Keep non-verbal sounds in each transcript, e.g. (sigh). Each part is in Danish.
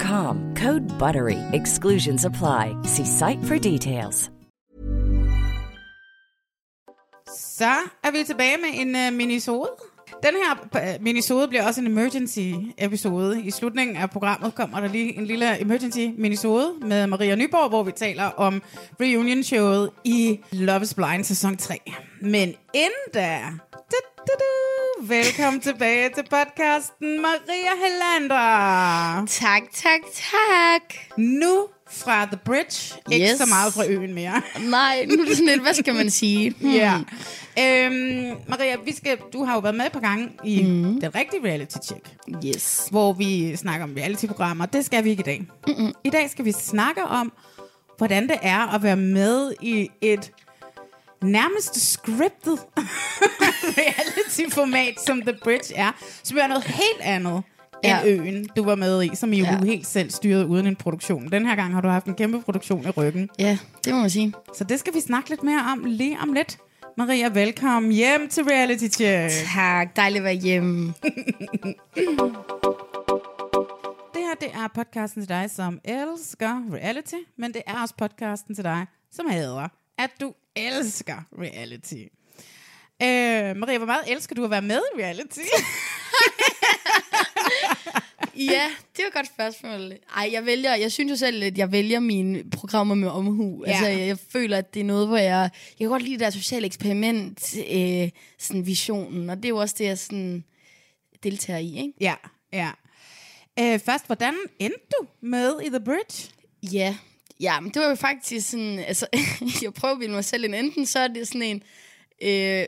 Code BUTTERY. Exclusions apply. See site for details. Så er vi tilbage med en uh, minisode. Den her uh, minisode bliver også en emergency episode. I slutningen af programmet kommer der lige en lille emergency minisode med Maria Nyborg, hvor vi taler om reunion showet i Love is Blind sæson 3. Men inden da, du, du, du, velkommen tilbage til podcasten Maria Helander. Tak, tak, tak. Nu fra The Bridge, ikke Yes. så meget fra øen mere. Nej, nu er det sådan lidt, hvad skal man sige? (laughs) Hmm. Ja. Øhm, Maria, vi skal, du har jo været med et par gange i mm. den rigtige reality check, Yes. hvor vi snakker om reality-programmer. Det skal vi ikke i dag. Mm-mm. I dag skal vi snakke om, hvordan det er at være med i et nærmest scriptet (laughs) reality-format, som The Bridge er, som er noget helt andet end Ja. øen, du var med i, som I jo Ja. helt selv styrede uden en produktion. Den her gang har du haft en kæmpe produktion i ryggen. Ja, det må man sige. Så det skal vi snakke lidt mere om lige om lidt. Maria, velkommen hjem til Reality Check. Tak, dejligt at være hjemme. (laughs) Det her, det er podcasten til dig, som elsker reality, men det er også podcasten til dig, som hader, at du elsker reality. Øh, Maria, hvor meget elsker du at være med i reality? (laughs) Ja, det var et godt spørgsmål. Ej, jeg vælger, jeg synes jo selv, at jeg vælger mine programmer med omhu. Ja. Altså, jeg, jeg føler, at det er noget, hvor jeg... Jeg kan godt lide det der sociale eksperiment, øh, sådan visionen, og det er jo også det, jeg sådan deltager i, ikke? ja, ja. Øh, først, hvordan endte du med i The Bridge? Ja, ja, men det var jo faktisk sådan, altså, (laughs) jeg prøver at bilde mig selv ind. Enten så er det sådan en, øh,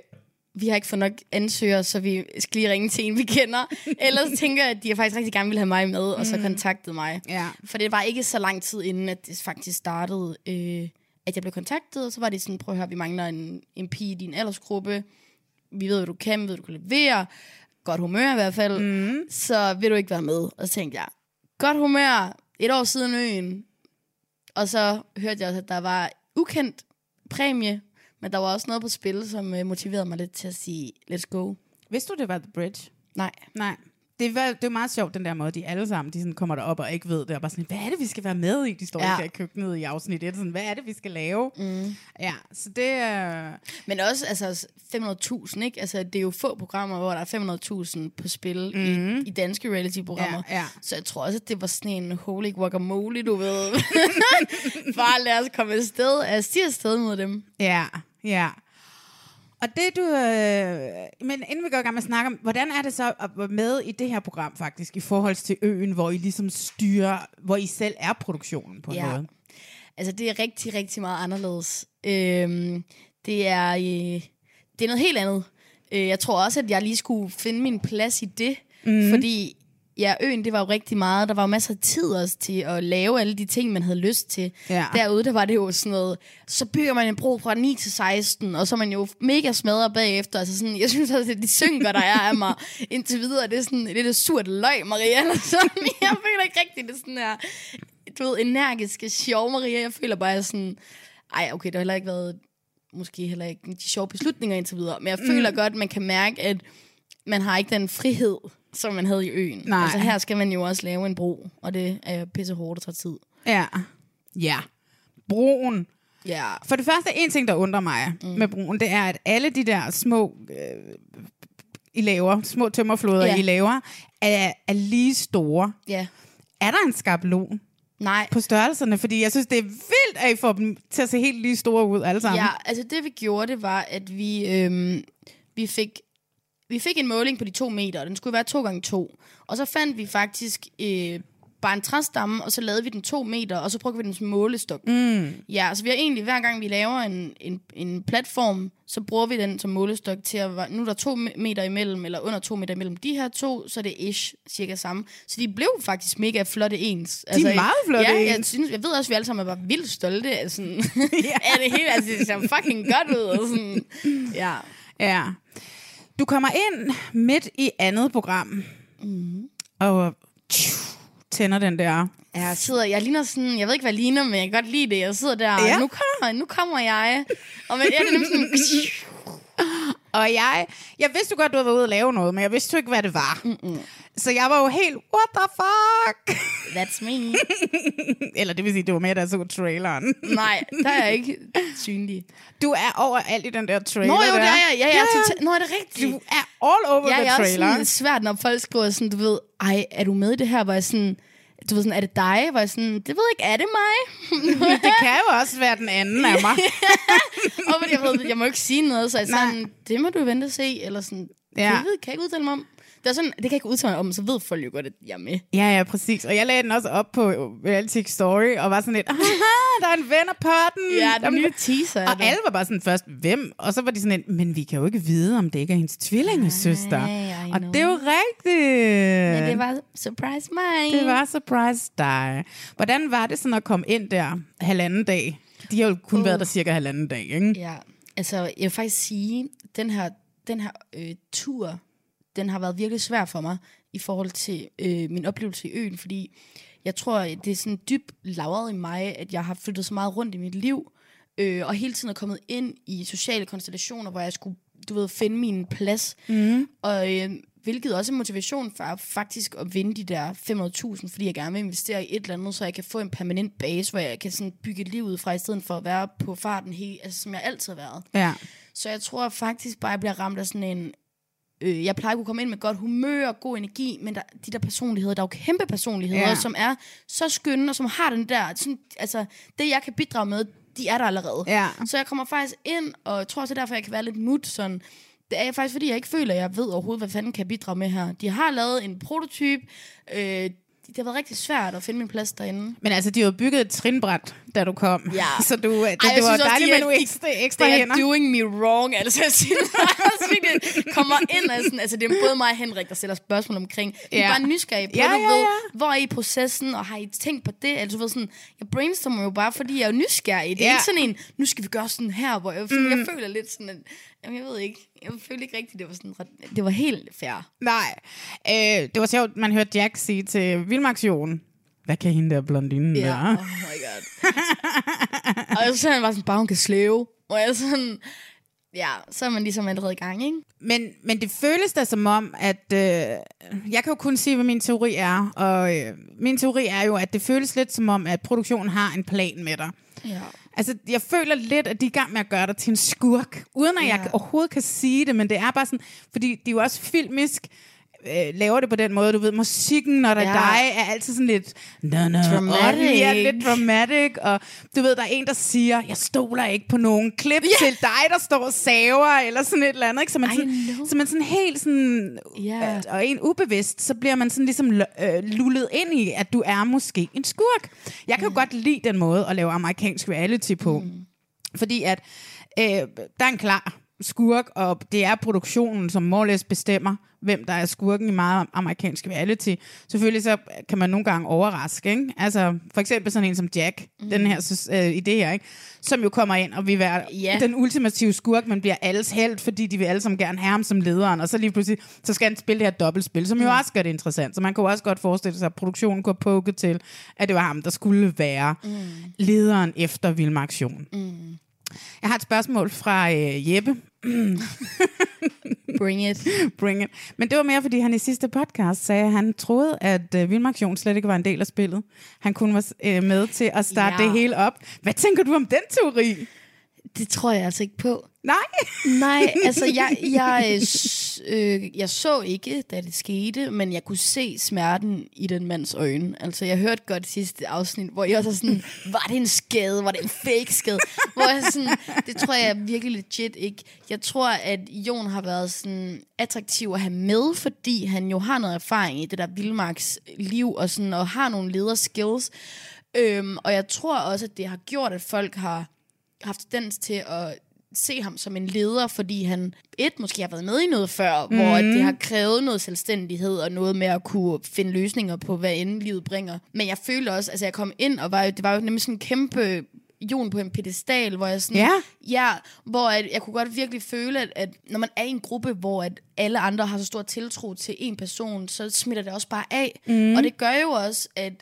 vi har ikke fået nok ansøgere, så vi skal lige ringe til en, vi kender. (laughs) Ellers tænker jeg, at de faktisk rigtig gerne vil have mig med, og så kontaktede mig. Ja. For det var ikke så lang tid inden, at det faktisk startede, øh, at jeg blev kontaktet, og så var det sådan, prøv at høre, vi mangler en, en pige i din aldersgruppe. Vi ved, hvad du kan, vi ved, hvad du kan levere. Godt humør i hvert fald. Mm. Så vil du ikke være med? Og så tænkte jeg, godt humør, et år siden øen. Og så hørte jeg også, at der var ukendt præmie, men der var også noget på spil, som øh, motiverede mig lidt til at sige, let's go. Vidste du, det var The Bridge? Nej. Nej. Det er, det er meget sjovt, den der måde, de alle sammen de sådan kommer derop og ikke ved det, og bare sådan, hvad er det, vi skal være med i? De står Ja. i køkkenet i afsnit 1, sådan, hvad er det, vi skal lave? Mm. Ja, så det er... Men også altså 500.000, ikke? Altså, det er jo få programmer, hvor der er 500.000 på spil mm. i, i danske reality-programmer. Ja, ja. Så jeg tror også, at det var sådan en holy guacamole, du ved. (laughs) Bare lad os komme afsted. Stiger afsted mod dem. Ja, ja. Og det du... Øh, men inden vi går i gang med at snakke om, hvordan er det så at være med i det her program faktisk, i forhold til øen, hvor I ligesom styrer, hvor I selv er produktionen på en Ja. måde? Altså, det er rigtig, rigtig meget anderledes. Øhm, det er... Øh, det er noget helt andet. Øh, jeg tror også, at jeg lige skulle finde min plads i det, mm. fordi ja, øen, det var jo rigtig meget. Der var jo masser af tid også til at lave alle de ting, man havde lyst til. Ja. Derude, der var det jo sådan noget, så bygger man en bro fra 9 til 16, og så er man jo mega smadret bagefter. Altså sådan, jeg synes også, at de synker, der er af mig (laughs) indtil videre, det er sådan lidt et surt løg, Maria. Eller sådan. (laughs) Jeg føler ikke rigtigt, det er sådan her, du ved, energiske, sjov, Maria. Jeg føler bare sådan, ej, okay, det har heller ikke været, måske heller ikke de sjove beslutninger indtil videre, men jeg føler Mm. godt, man kan mærke, at man har ikke den frihed, som man havde i øen. Nej. Altså her skal man jo også lave en bro, og det er pisse hårdt og tager tid. Ja. Ja. Broen. Ja. For det første, en ting, der undrer mig mm. med broen, det er, at alle de der små, øh, I laver, små tømmerfloder, Ja. I laver, er, er lige store. Ja. Er der en skabelon? Nej. på størrelserne? Fordi jeg synes, det er vildt, at I får dem til at se helt lige store ud alle sammen. Ja, altså det vi gjorde, det var, at vi, øhm, vi fik vi fik en måling på de to meter, og den skulle være to gange to. Og så fandt vi faktisk øh, bare en træstamme, og så lavede vi den to meter, og så brugte vi den som målestok. Mm. Ja, så vi har egentlig, hver gang vi laver en, en, en platform, så bruger vi den som målestok til at, nu er der to meter imellem, eller under to meter imellem de her to, så er det ish cirka samme. Så de blev faktisk mega flotte ens. Altså, De er meget flotte ja, Jeg, ens. synes, jeg ved også, at vi alle sammen er bare vildt stolte af sådan, (laughs) (laughs) af det hele. Altså, det ser fucking godt ud. Og sådan, ja. Ja. Du kommer ind midt i andet program, mm. og tju, tænder den der. Jeg sidder, jeg ligner sådan, jeg ved ikke, hvad jeg ligner, men jeg kan godt lide det. Jeg sidder der, Ja. ja. nu kommer, nu kommer jeg. Og men, jeg kan nemlig sådan, (laughs) Og jeg, jeg vidste jo godt, du havde været ude og lave noget, men jeg vidste jo ikke, hvad det var. Mm-mm. Så jeg var jo helt, what the fuck? that's me. (laughs) Eller det vil sige, det var med, jeg så traileren. Nej, der er jeg ikke (laughs) synlig. Du er overalt i den der trailer Nå jo, der. det er jeg. Ja, ja, ja. Nå, er det rigtigt? Du er all over ja, the jeg er også trailer. sådan svært, når folk skriver sådan, du ved, ej, er du med i det her? Hvor jeg sådan, du ved sådan, er det dig? Hvor jeg sådan, det ved ikke, er det mig? (laughs) det kan jo også være den anden af mig. (laughs) og fordi jeg ved, jeg må ikke sige noget, så jeg sådan, det må du vente og se, eller sådan, Ja. det ved, kan jeg ikke udtale mig om. Det, er sådan, det kan jeg ikke udtale mig om, så ved folk jo godt, at jeg er med. Ja, ja, præcis. Og jeg lagde den også op på Reality Story, og var sådan lidt, (laughs) der er en ven af potten. Ja, den nye teaser. er Og det. alle var bare sådan først, hvem? Og så var de sådan lidt, men vi kan jo ikke vide, om det ikke er hendes tvillingesøster. Nej, I og det er jo rigtigt. Men det var surprise mig. det var surprise dig. Hvordan var det sådan at komme ind der halvanden dag? De har jo kun Uh. været der cirka halvanden dag, ikke? Ja, altså jeg vil faktisk sige, den her, den her øh, tur, den har været virkelig svær for mig i forhold til øh, min oplevelse i øen, fordi jeg tror, det er sådan dybt lavret i mig, at jeg har flyttet så meget rundt i mit liv, øh, og hele tiden er kommet ind i sociale konstellationer, hvor jeg skulle, du ved, finde min plads. Mm. Og øh, hvilket også er motivation for faktisk at vinde de der 500.000, fordi jeg gerne vil investere i et eller andet, så jeg kan få en permanent base, hvor jeg kan sådan bygge et liv ud fra, i stedet for at være på farten, helt, altså, som jeg altid har været. Ja. Så jeg tror faktisk bare, at jeg bliver ramt af sådan en... Øh, jeg plejer at kunne komme ind med godt humør og god energi, men der, de der personligheder, der er jo kæmpe personligheder, Ja. som er så skønne, og som har den der... Sådan, altså, det jeg kan bidrage med, de er der allerede. Ja. Så jeg kommer faktisk ind, og jeg tror også, det er derfor, jeg kan være lidt mut sådan... Det er faktisk, fordi jeg ikke føler, at jeg ved overhovedet, hvad fanden kan jeg bidrage med her. De har lavet en prototype. Øh, det har været rigtig svært at finde min plads derinde. Men altså, de har jo bygget et trinbræt, da du kom. Ja. (laughs) Så du, det, Ej, det var dejligt de med er- nogle de- ekstra, ekstra det er hænder. doing me wrong, altså jeg altså, (laughs) virkelig kommer ind og sådan, altså det er både mig og Henrik, der stiller spørgsmål omkring, vi Ja. er bare nysgerrige på, Ja, du ja, ved, ja. hvor er I processen, og har I tænkt på det, altså du ved sådan, jeg brainstormer jo bare, fordi jeg er nysgerrig, det er Ja. ikke sådan en, nu skal vi gøre sådan her, hvor jeg, sådan, jeg føler lidt sådan, at, jamen jeg ved ikke, jeg føler ikke rigtigt, det var sådan, ret- det var helt fair. Nej. Øh, det var sjovt, man hørte Jack sige til Vildmarksjonen, hvad kan hende der blondine Ja, der? oh my god. (laughs) og så han var sådan, bare hun kan slæve, og jeg sådan, ja, så er man ligesom allerede i gang, ikke? Men, men det føles da som om, at... Øh, jeg kan jo kun sige, hvad min teori er. Og øh, min teori er jo, at det føles lidt som om, at produktionen har en plan med dig. Ja. Altså, jeg føler lidt, at de er i gang med at gøre dig til en skurk, uden at jeg Ja. overhovedet kan sige det, men det er bare sådan, fordi de er jo også filmisk, øh, laver det på den måde, du ved, musikken, når der ja. Er dig, er altid sådan lidt no, no, Dramatic. Ja, lidt dramatic, og du ved, der er en, der siger, jeg stoler ikke på nogen klip Ja. til dig, der står og saver, eller sådan et eller andet, ikke? Så man, I sådan, know. så man sådan helt sådan, Ja. øh, og en ubevidst, så bliver man sådan ligesom øh, lullet ind i, at du er måske en skurk. Jeg kan jo godt lide den måde at lave amerikansk reality på, mm. fordi at øh, der er en klar skurk, og det er produktionen, som måles bestemmer, hvem der er skurken i meget amerikansk reality. Selvfølgelig så kan man nogle gange overraske, ikke? Altså, for eksempel sådan en som Jack, mm. den her øh, idé her, ikke? Som jo kommer ind og vil være Ja. den ultimative skurk, men bliver alles held, fordi de vil alle sammen gerne have ham som lederen, og så lige pludselig, så skal han spille det her dobbeltspil, som jo også gør det interessant. Så man jo også godt forestille sig, at produktionen kunne poke til, at det var ham, der skulle være mm. lederen efter Vildmarktion. Mm. Jeg har et spørgsmål fra øh, Jeppe, (laughs) Bring it. Bring it. Men det var mere, fordi han i sidste podcast sagde, at han troede, at øh, Vildmarktion slet ikke var en del af spillet. Han kun var øh, med til at starte. Ja. det hele op. Hvad tænker du om den teori? Det tror jeg altså ikke på. Nej. Nej, altså jeg, (laughs) jeg, øh, øh, jeg så ikke, da det skete, men jeg kunne se smerten i den mands øjne. Altså jeg hørte godt sidste afsnit, hvor jeg også er sådan, (laughs) var det en skade? Var det en fake skade? Hvor jeg sådan, det tror jeg virkelig legit ikke. Jeg tror, at Jon har været sådan attraktiv at have med, fordi han jo har noget erfaring i det der Vildmarks liv, og, sådan, og har nogle lederskills. Øhm, og jeg tror også, at det har gjort, at folk har haft tendens til at se ham som en leder, fordi han et måske har været med i noget før, mm. hvor at det har krævet noget selvstændighed og noget med at kunne finde løsninger på, hvad end livet bringer. Men jeg følte også, altså jeg kom ind, og var, jo- det var jo nemlig sådan en kæmpe jon på en pedestal, hvor jeg sådan, Ja. ja hvor at jeg kunne godt virkelig føle, at, at når man er i en gruppe, hvor at alle andre har så stor tiltro til en person, så smitter det også bare af. Mm. Og det gør jo også, at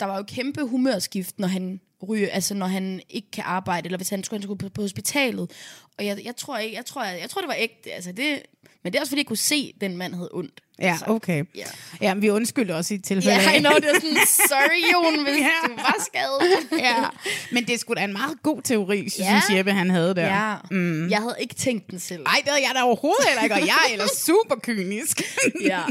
der var jo kæmpe humørskift, når han ryge, altså når han ikke kan arbejde, eller hvis han skulle, han skulle på, på hospitalet. Og jeg, jeg tror ikke, jeg tror, jeg, jeg tror, det var ægte. Altså det, men det er også fordi, jeg kunne se, at den mand havde ondt. Ja, altså, okay. ja. Ja, men vi undskylder også i tilfælde Ja, af- I know, det er sådan, sorry Jon, hvis (laughs) Ja. du var skadet. (laughs) ja. Men det sgu da en meget god teori, synes Ja. Jeppe, han havde der. Ja, mm. jeg havde ikke tænkt den selv. Ej, det havde jeg da overhovedet heller ikke, og jeg er ellers (laughs) super kynisk. Ja.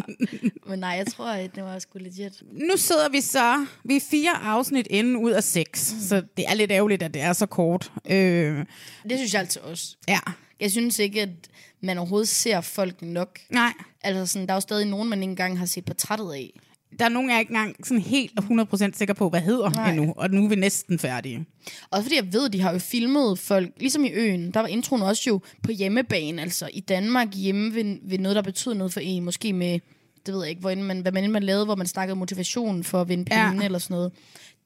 Men nej, jeg tror, at det var sgu legit. nu sidder vi så, vi er fire afsnit inden ud af seks, mm. så det er lidt ærgerligt, at det er så kort. Øh, Det synes jeg altså også. ja, Jeg synes ikke, at man overhovedet ser folk nok. nej. Altså sådan, der er jo stadig nogen, man ikke engang har set portrættet af. Der er nogen, jeg er ikke engang sådan helt 100% sikker på, hvad hedder Nej. endnu, og nu er vi næsten færdige. Også fordi jeg ved, de har jo filmet folk, ligesom i øen, der var introen også jo på hjemmebane, altså i Danmark hjemme ved, ved noget, der betyder noget for en, måske med, det ved jeg ikke, hvor man, hvad man, man lavede, hvor man snakkede motivation for at vinde Ja. penge eller sådan noget.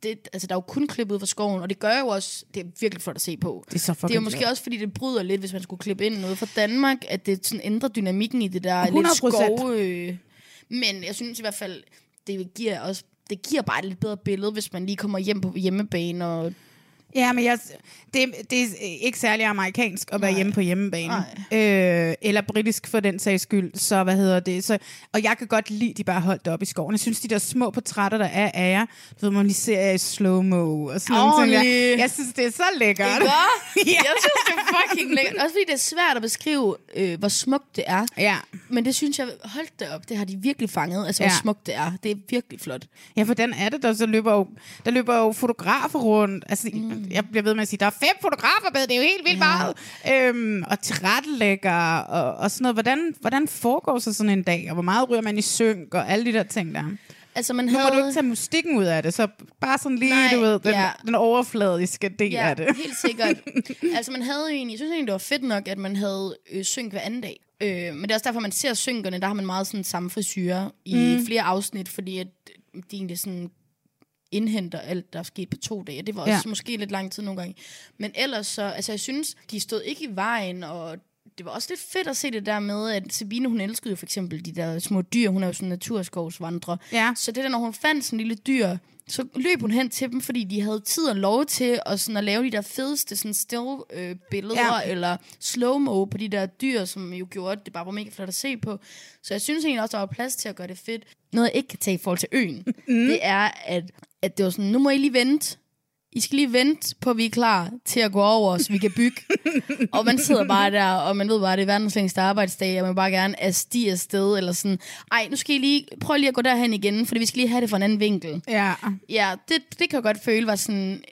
Det, altså, der er jo kun klippet ud fra skoven, og det gør jo også, det er virkelig flot at se på. Det er så det er jo måske flot. også, fordi det bryder lidt, hvis man skulle klippe ind noget fra Danmark, at det sådan ændrer dynamikken i det der 100%. lidt skov... Øh. Men jeg synes i hvert fald, det giver også det giver bare et lidt bedre billede, hvis man lige kommer hjem på hjemmebane og Ja, men jeg, det, det er ikke særlig amerikansk at være Nej. hjemme på hjemmebane. Nej. Øh, eller britisk for den sags skyld. Så hvad hedder det? Så, og jeg kan godt lide, de bare holdt op i skoven. Jeg synes, de der små portrætter, der er af jer, du ved, man lige ser i slow-mo og sådan noget. Jeg, jeg synes, det er så lækkert. Ikke (laughs) ja. Jeg synes, det er fucking lækkert. Også fordi det er svært at beskrive, øh, hvor smukt det er. Ja. Men det synes jeg, holdt det op, det har de virkelig fanget. Altså, hvor Ja. smukt det er. Det er virkelig flot. Ja, for den er det, der så løber jo, der løber jo fotografer rundt. Altså, mm. Jeg bliver ved med at sige, der er fem fotografer med, det er jo helt vildt Ja. meget. Øhm, og tilrettelægger og, og sådan noget. Hvordan, hvordan foregår så sådan en dag? Og hvor meget ryger man i synk og alle de der ting der? Altså, man Nu må du ikke tage musikken ud af det, så bare sådan lige, Nej, du ved, den, ja. den overfladiske del Ja, af det. helt sikkert. (laughs) altså, man havde egentlig, jeg synes egentlig, det var fedt nok, at man havde øh, synk hver anden dag. Øh, men det er også derfor, man ser synkerne, der har man meget sådan samme frisyrer i mm. flere afsnit, fordi at de egentlig sådan indhenter alt, der er sket på to dage. Det var også Ja. måske lidt lang tid nogle gange. Men ellers så, altså jeg synes, de stod ikke i vejen, og det var også lidt fedt at se det der med, at Sabine, hun elskede jo for eksempel de der små dyr. Hun er jo sådan en naturskovsvandrer. Ja. Så det der, når hun fandt sådan en lille dyr, så løb hun hen til dem, fordi de havde tid og lov til at, sådan, at lave de der fedeste sådan still øh, billeder, Ja. eller slow-mo på de der dyr, som jo gjorde, at det bare var mega flot at se på. Så jeg synes egentlig også, der var plads til at gøre det fedt. Noget, jeg ikke kan tage i forhold til øen, (laughs) mm. det er, at, at det var sådan, nu må I lige vente. I skal lige vente på, at vi er klar til at gå over, så vi kan bygge. og man sidder bare der, og man ved bare, at det er verdens længste arbejdsdag, og man vil bare gerne er stige afsted, eller sådan, ej, nu skal I lige, prøv lige at gå derhen igen, fordi vi skal lige have det fra en anden vinkel. Ja. Ja, det, det kan jeg godt føle var sådan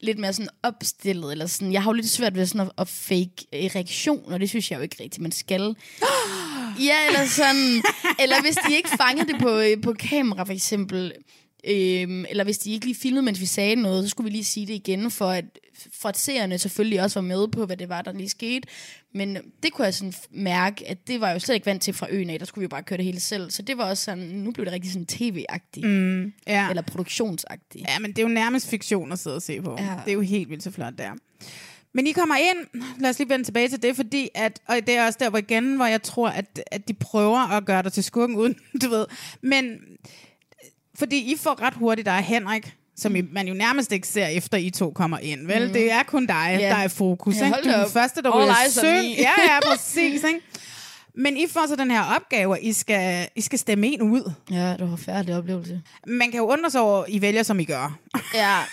lidt mere sådan opstillet, eller sådan, jeg har jo lidt svært ved sådan at, at fake øh, reaktioner, det synes jeg jo ikke rigtigt, man skal. (gasps) ja, eller sådan, eller hvis de ikke fangede det på, øh, på kamera for eksempel, øhm, eller hvis de ikke lige filmede, mens vi sagde noget, så skulle vi lige sige det igen, for at, for at seerne selvfølgelig også var med på, hvad det var, der lige skete. Men det kunne jeg sådan mærke, at det var jo slet ikke vant til fra øen af, der skulle vi jo bare køre det hele selv. Så det var også sådan, nu blev det rigtig sådan tv-agtigt, mm, ja. eller produktionsagtigt. Ja, men det er jo nærmest fiktion at sidde og se på. Ja. Det er jo helt vildt så flot der. Men I kommer ind, lad os lige vende tilbage til det, fordi at, og det er også der, hvor igen, hvor jeg tror, at, at de prøver at gøre dig til skurken uden, (laughs) du ved. Men fordi I får ret hurtigt, der er Henrik, som I, man jo nærmest ikke ser efter I to kommer ind, vel? Mm. Det er kun dig, Ja. der er fokus. Ja, ikke? Du er den første, der ryger søn. Ja, ja, præcis. Ikke? Men I får så den her opgave, at I skal, I skal stemme en ud. Ja, det var en forfærdelig oplevelse. Man kan jo undre sig over, at I vælger, som I gør. Ja. (laughs)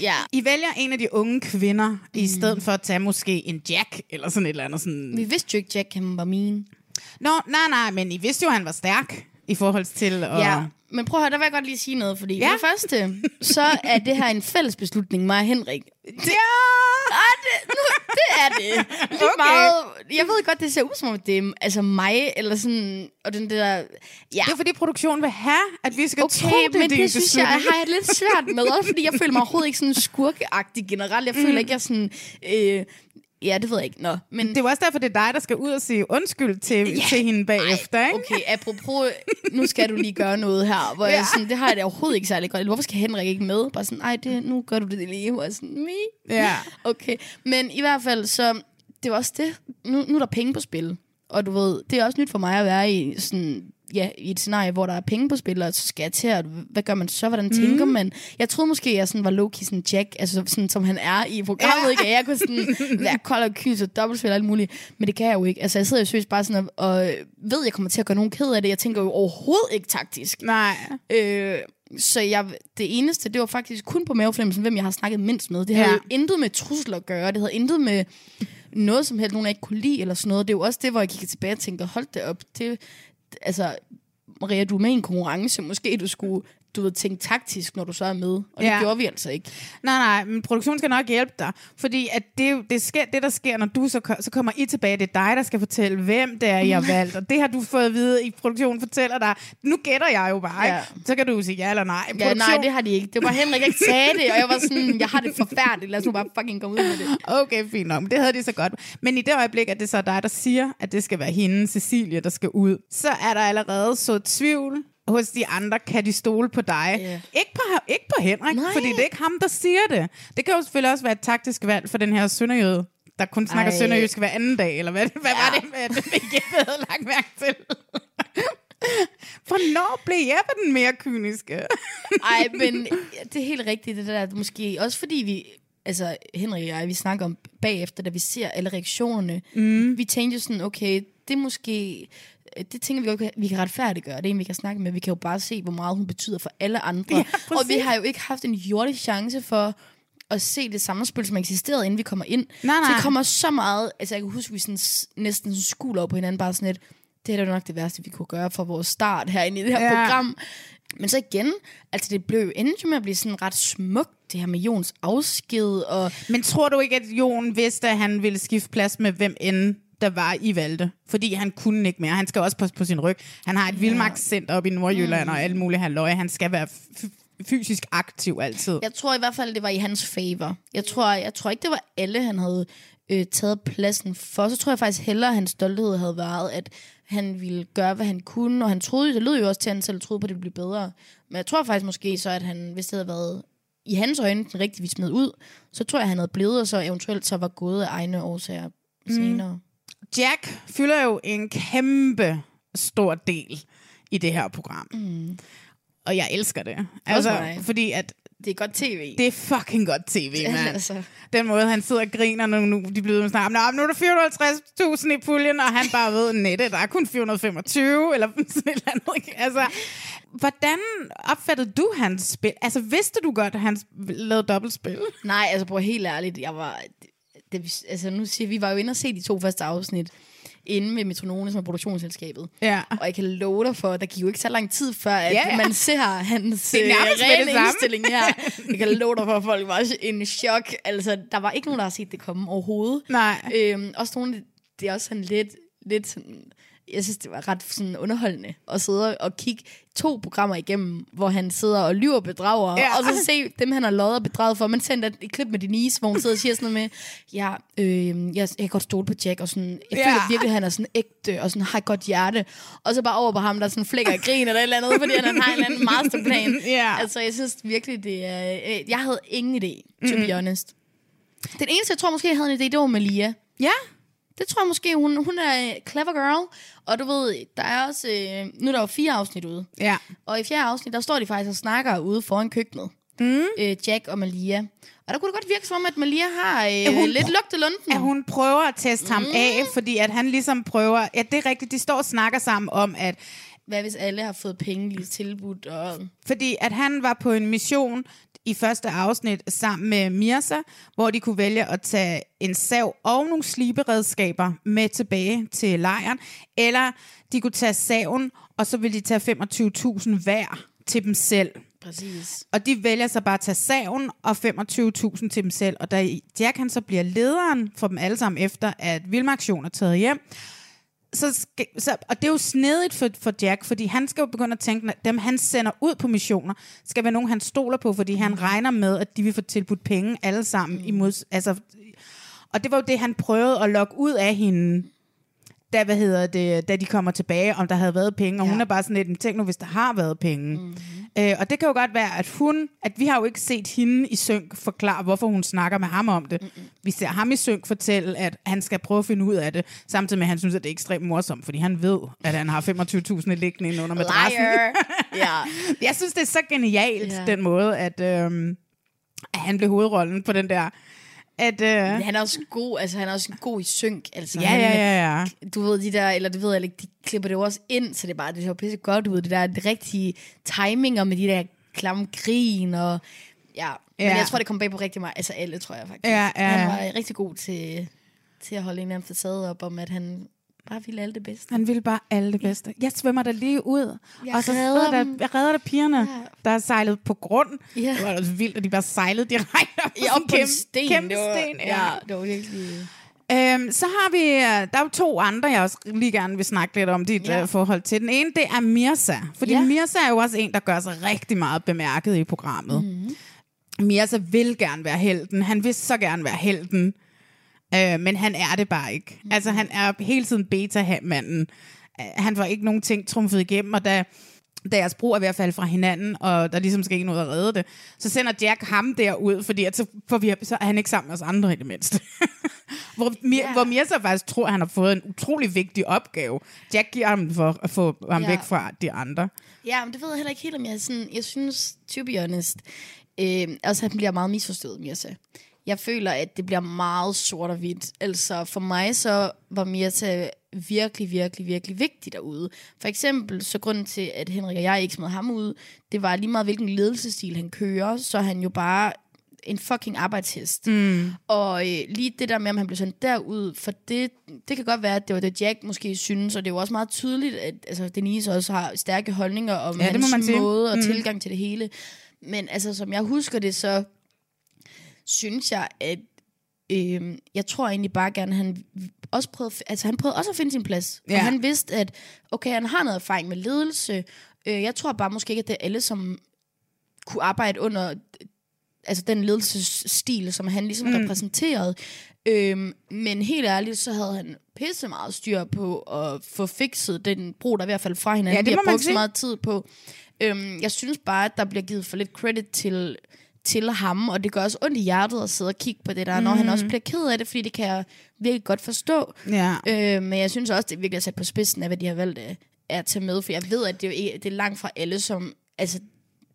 Ja. I vælger en af de unge kvinder, mm. i stedet for at tage måske en Jack, eller sådan et eller andet sådan... Vi vidste jo ikke, Jack han var min. Nå, nej, nej, men I vidste jo, at han var stærk i forhold til at... Ja, men prøv at høre, der vil jeg godt lige sige noget, fordi Ja. for det første, så er det her en fælles beslutning, mig og Henrik. Ja! Ah, det, nu, det er det. Lige Okay. meget, jeg ved godt, det ser ud som om det er altså mig, eller sådan, og den der... Ja, Det er fordi produktionen vil have, at vi skal okay, tro, det men din det synes jeg, beslutning. har jeg lidt svært med, også fordi jeg føler mig overhovedet ikke sådan skurkeagtig generelt. Jeg føler Mm. ikke, jeg sådan... Øh, ja, det ved jeg ikke. Nå, men Det er jo også derfor, det er dig, der skal ud og sige undskyld til, ja. til hende bagefter, ikke? Okay, apropos, nu skal du lige gøre noget her, hvor ja. jeg sådan, det har jeg da overhovedet ikke særlig godt. Hvorfor skal Henrik ikke med? Bare sådan, ej, det, nu gør du det lige. Hvor sådan, me? Ja. Okay, men i hvert fald, så det var også det. Nu, nu er der penge på spil. Og du ved, det er også nyt for mig at være i sådan ja, i et scenarie, hvor der er penge på spil, og så skal jeg til at, hvad gør man så, hvordan tænker man? Jeg troede måske, jeg sådan var low-key sådan Jack, altså sådan, som han er i programmet, Ja. ikke? Jeg kunne sådan være kold og kys og dobbeltspil og alt muligt, men det kan jeg jo ikke. Altså jeg sidder jo seriøst bare sådan og, og ved, at jeg kommer til at gøre nogen ked af det. Jeg tænker jo overhovedet ikke taktisk. Nej. Øh, så jeg, det eneste, det var faktisk kun på mavefornemmelsen, hvem jeg har snakket mindst med. Det havde Ja. jo intet med trusler at gøre. Det havde intet med noget som helst, nogen jeg ikke kunne lide eller sådan noget. Det er jo også det, hvor jeg kigger tilbage og tænker, hold det op. Det, altså, Maria, du er med i en konkurrence. Måske du skulle du ved, tænke taktisk, når du så er med. Og det Ja. gjorde vi altså ikke. Nej, nej, men produktionen skal nok hjælpe dig. Fordi at det, det, sker, det, der sker, når du så, så kommer I tilbage, det er dig, der skal fortælle, hvem det er, I har valgt. Og det har du fået at vide, i produktionen fortæller dig. Nu gætter jeg jo bare, Ja. ikke? Så kan du sige ja eller nej. Ja, nej, det har de ikke. Det var Henrik, ikke sagde det, og jeg var sådan, jeg har det forfærdeligt. Lad os nu bare fucking komme ud med det. Okay, fint nok. Men det havde de så godt. Men i det øjeblik, at det så er dig, der siger, at det skal være hende, Cecilie, der skal ud, så er der allerede så tvivl hos de andre, kan de stole på dig? Ja. Ikke, på, ikke på Henrik, Nej. fordi det er ikke ham, der siger det. Det kan jo selvfølgelig også være et taktisk valg for den her sønderjøde, der kun snakker Ej. sønderjysk hver anden dag, eller hvad, hvad Ja. var det, med, det ikke havde lagt mærke til? Hvornår blev jeg den mere kyniske? Ej, men det er helt rigtigt, det der. Måske også fordi vi, altså Henrik og jeg, vi snakker om bagefter, da vi ser alle reaktionerne. Mm. Vi tænkte jo sådan, okay, det er måske, det tænker vi ikke, vi kan retfærdiggøre. Det er en, vi kan snakke med. Vi kan jo bare se, hvor meget hun betyder for alle andre. Ja, og vi har jo ikke haft en jordisk chance for at se det samspil, som eksisterede, inden vi kommer ind. Nej, Så nej. det kommer så meget, altså jeg kan huske, vi sådan, næsten sådan skuler over på hinanden, bare sådan lidt, det er da nok det værste, vi kunne gøre for vores start herinde i det her Ja. program. Men så igen, altså det blev endte med at blive sådan ret smukt, det her med Jons afsked, og Men tror du ikke, at Jon vidste, at han ville skifte plads med hvem end der var i Valde? Fordi han kunne ikke mere. Han skal også passe på sin ryg. Han har et ja. vildmagtscenter op i Nordjylland mm. og alle mulige halvøje. Han skal være fysisk aktiv altid. jeg tror i hvert fald, det var i hans favor. Jeg tror, jeg tror ikke, det var alle, han havde øh, taget pladsen for. Så tror jeg faktisk hellere, at hans stolthed havde været, at han ville gøre, hvad han kunne, og han troede, det lød jo også til, at han selv troede på, at det ville blive bedre. Men jeg tror faktisk måske så, at han, hvis det havde været i hans øjne den rigtige, vi smed ud, så tror jeg, han havde blevet, og så eventuelt så var gået af egne årsager senere. Jack fylder jo en kæmpe stor del i det her program. Mm. Og jeg elsker det. Altså, mig. fordi at Det er godt tv. det er fucking godt tv, mand. altså. Den måde, han sidder og griner, når nu de bliver snart, Nå, nu er der 450.000 i puljen, og han bare ved, nette, der er kun 425, eller (laughs) sådan et eller andet. Altså, hvordan opfattede du hans spil? Altså, vidste du godt, at han lavede dobbeltspil? Nej, altså på helt ærligt, jeg var... Det, det, altså nu siger vi, vi var jo inde og se de to første afsnit inde med Metronome, som er produktionsselskabet. Ja. Og jeg kan love dig for, at der gik jo ikke så lang tid før, at Ja, ja. man ser hans Det øh, det rene samme. indstilling her. (laughs) Jeg kan love dig for, at folk var en chok. Altså, der var ikke nogen, der har set det komme overhovedet. Nej. Øhm, også nogle, det er også sådan lidt, lidt sådan, jeg synes, det var ret sådan underholdende at sidde og kigge to programmer igennem, hvor han sidder og lyver og bedrager, Ja. og så se dem, han har lovet og bedraget for. Man sendte et klip med Denise, hvor hun sidder og siger sådan noget med, ja, øh, jeg, jeg kan godt stole på Jack, og sådan, jeg Ja. føler virkelig, at han er sådan ægte, og sådan har et godt hjerte. Og så bare over på ham, der sådan flækker og griner eller et eller andet, fordi han har en eller anden masterplan. (laughs) Ja. Altså, jeg synes virkelig, det er... øh, Jeg havde ingen idé, to be honest. Den eneste, jeg tror måske, jeg havde en idé, det var Malia. Ja. Det tror jeg måske, hun, hun er en clever girl. Og du ved, der er også... Øh, nu er der jo fire afsnit ude. Ja. Og i fjerde afsnit, der står de faktisk og snakker ude foran køkkenet. Mm. Øh, Jack og Malia. Og der kunne det godt virke som om, at Malia har øh, hun lidt lugt af lunden. At hun prøver at teste ham Mm. af, fordi at han ligesom prøver... Ja, det er rigtigt. De står og snakker sammen om, at hvad hvis alle har fået penge lige tilbudt? Og... Fordi at han var på en mission i første afsnit sammen med Mirza, hvor de kunne vælge at tage en sav og nogle sliberedskaber med tilbage til lejren, eller de kunne tage saven, og så ville de tage 25.000 hver til dem selv. Præcis. Og de vælger så bare at tage saven og 25.000 til dem selv. Og da Jack han så bliver lederen for dem alle sammen efter, at Vilmaktion er taget hjem, så, skal, så, og det er jo snedigt for, for Jack, fordi han skal jo begynde at tænke, at dem han sender ud på missioner, skal være nogen, han stoler på, fordi han regner med, at de vil få tilbudt penge alle sammen. Mm. Imod, altså, og det var jo det, han prøvede at lokke ud af hende, da, hvad hedder det, da de kommer tilbage, om der havde været penge. Og ja. hun er bare sådan lidt, tænk nu, hvis der har været penge. Mm-hmm. Øh, og det kan jo godt være, at hun, at vi har jo ikke set hende i synk forklare, hvorfor hun snakker med ham om det. Mm-hmm. Vi ser ham i synk fortælle, at han skal prøve at finde ud af det, samtidig med, at han synes, at det er ekstremt morsomt, fordi han ved, at han har 25.000 liggende inde under madrassen. (laughs) ja. Jeg synes, det er så genialt, ja. den måde, at, øhm, at han blev hovedrollen på den der at, øh... Han er også god, altså han er også god i synk. Altså, ja, han, ja, ja, ja. Du ved, de der, eller det ved jeg ikke, de klipper det jo også ind, så det er bare, det ser pisse godt ud. Det der det rigtige timinger med de der klamme grin, og ja. Men ja. jeg tror, det kom bag på rigtig meget, altså alle, tror jeg faktisk. Ja, ja. Han var rigtig god til, til at holde en eller anden facade op, om at han bare ville alt det bedste. Han ville bare alt det bedste. Jeg svømmer der lige ud, jeg og så redder der, jeg redder der pigerne, ja. der er sejlet på grund. Ja. Det var altså vildt, at de bare sejlede direkte op Ja, op på kæmpe, sten. Kæmpe det var, sten, ja. det var virkelig... Øhm, så har vi, øh, der er jo to andre, jeg også lige gerne vil snakke lidt om dit Ja. ja. uh, forhold til. Den ene, det er Mirza. Fordi Ja. ja. Mirza er jo også en, der gør sig rigtig meget bemærket i programmet. Mm-hmm. Mirza vil gerne være helten. Han vil så gerne være helten. Øh, men han er det bare ikke. Mm-hmm. Altså, han er hele tiden beta-manden. Øh, Han får ikke nogen ting trumfet igennem, og da deres bror er ved at falde fra hinanden, og der ligesom skal ikke noget at redde det, så sender Jack ham derud, fordi at så, får vi, så er han ikke sammen med os andre i det mindste. (laughs) hvor, Mir, yeah. hvor Mirza faktisk tror, at han har fået en utrolig vigtig opgave. Jack giver ham for at få ham Ja. væk fra de andre. Ja, men det ved jeg heller ikke helt, om jeg sådan... Jeg synes, to be honest, øh, altså han bliver meget misforstået, Mirza. Jeg føler, at det bliver meget sort og hvidt. Altså for mig så var Mirza virkelig, virkelig, virkelig vigtig derude. For eksempel, så grunden til, at Henrik og jeg ikke smed ham ud, det var lige meget, hvilken ledelsesstil han kører, så han jo bare en fucking arbejdshest. Mm. Og øh, lige det der med, om han blev sendt derud, for det, det kan godt være, at det var det, Jack måske synes, og det er jo også meget tydeligt, at altså, Denise også har stærke holdninger om Ja, hans man sige. måde og Mm. tilgang til det hele. Men altså, som jeg husker det, så synes jeg, at øh, jeg tror egentlig bare gerne, han også prøvede, altså han prøvede også at finde sin plads. Ja. han vidste, at okay, han har noget erfaring med ledelse. Øh, jeg tror bare måske ikke, at det er alle, som kunne arbejde under altså den ledelsesstil, som han ligesom mm. repræsenterede. Øhm, men helt ærligt, så havde han pisse meget styr på at få fikset den bro, der er ved at falde fra hinanden. Ja, det De har må brugt så meget tid på. Øhm, jeg synes bare, at der bliver givet for lidt credit til, til ham, og det gør også ondt i hjertet at sidde og kigge på det der, mm. når han også bliver ked af det, fordi det kan jeg virkelig godt forstå. Ja. Øh, men jeg synes også, det er virkelig sat på spidsen af, hvad de har valgt øh, at tage med, for jeg ved, at det, er det er langt fra alle, som... Altså,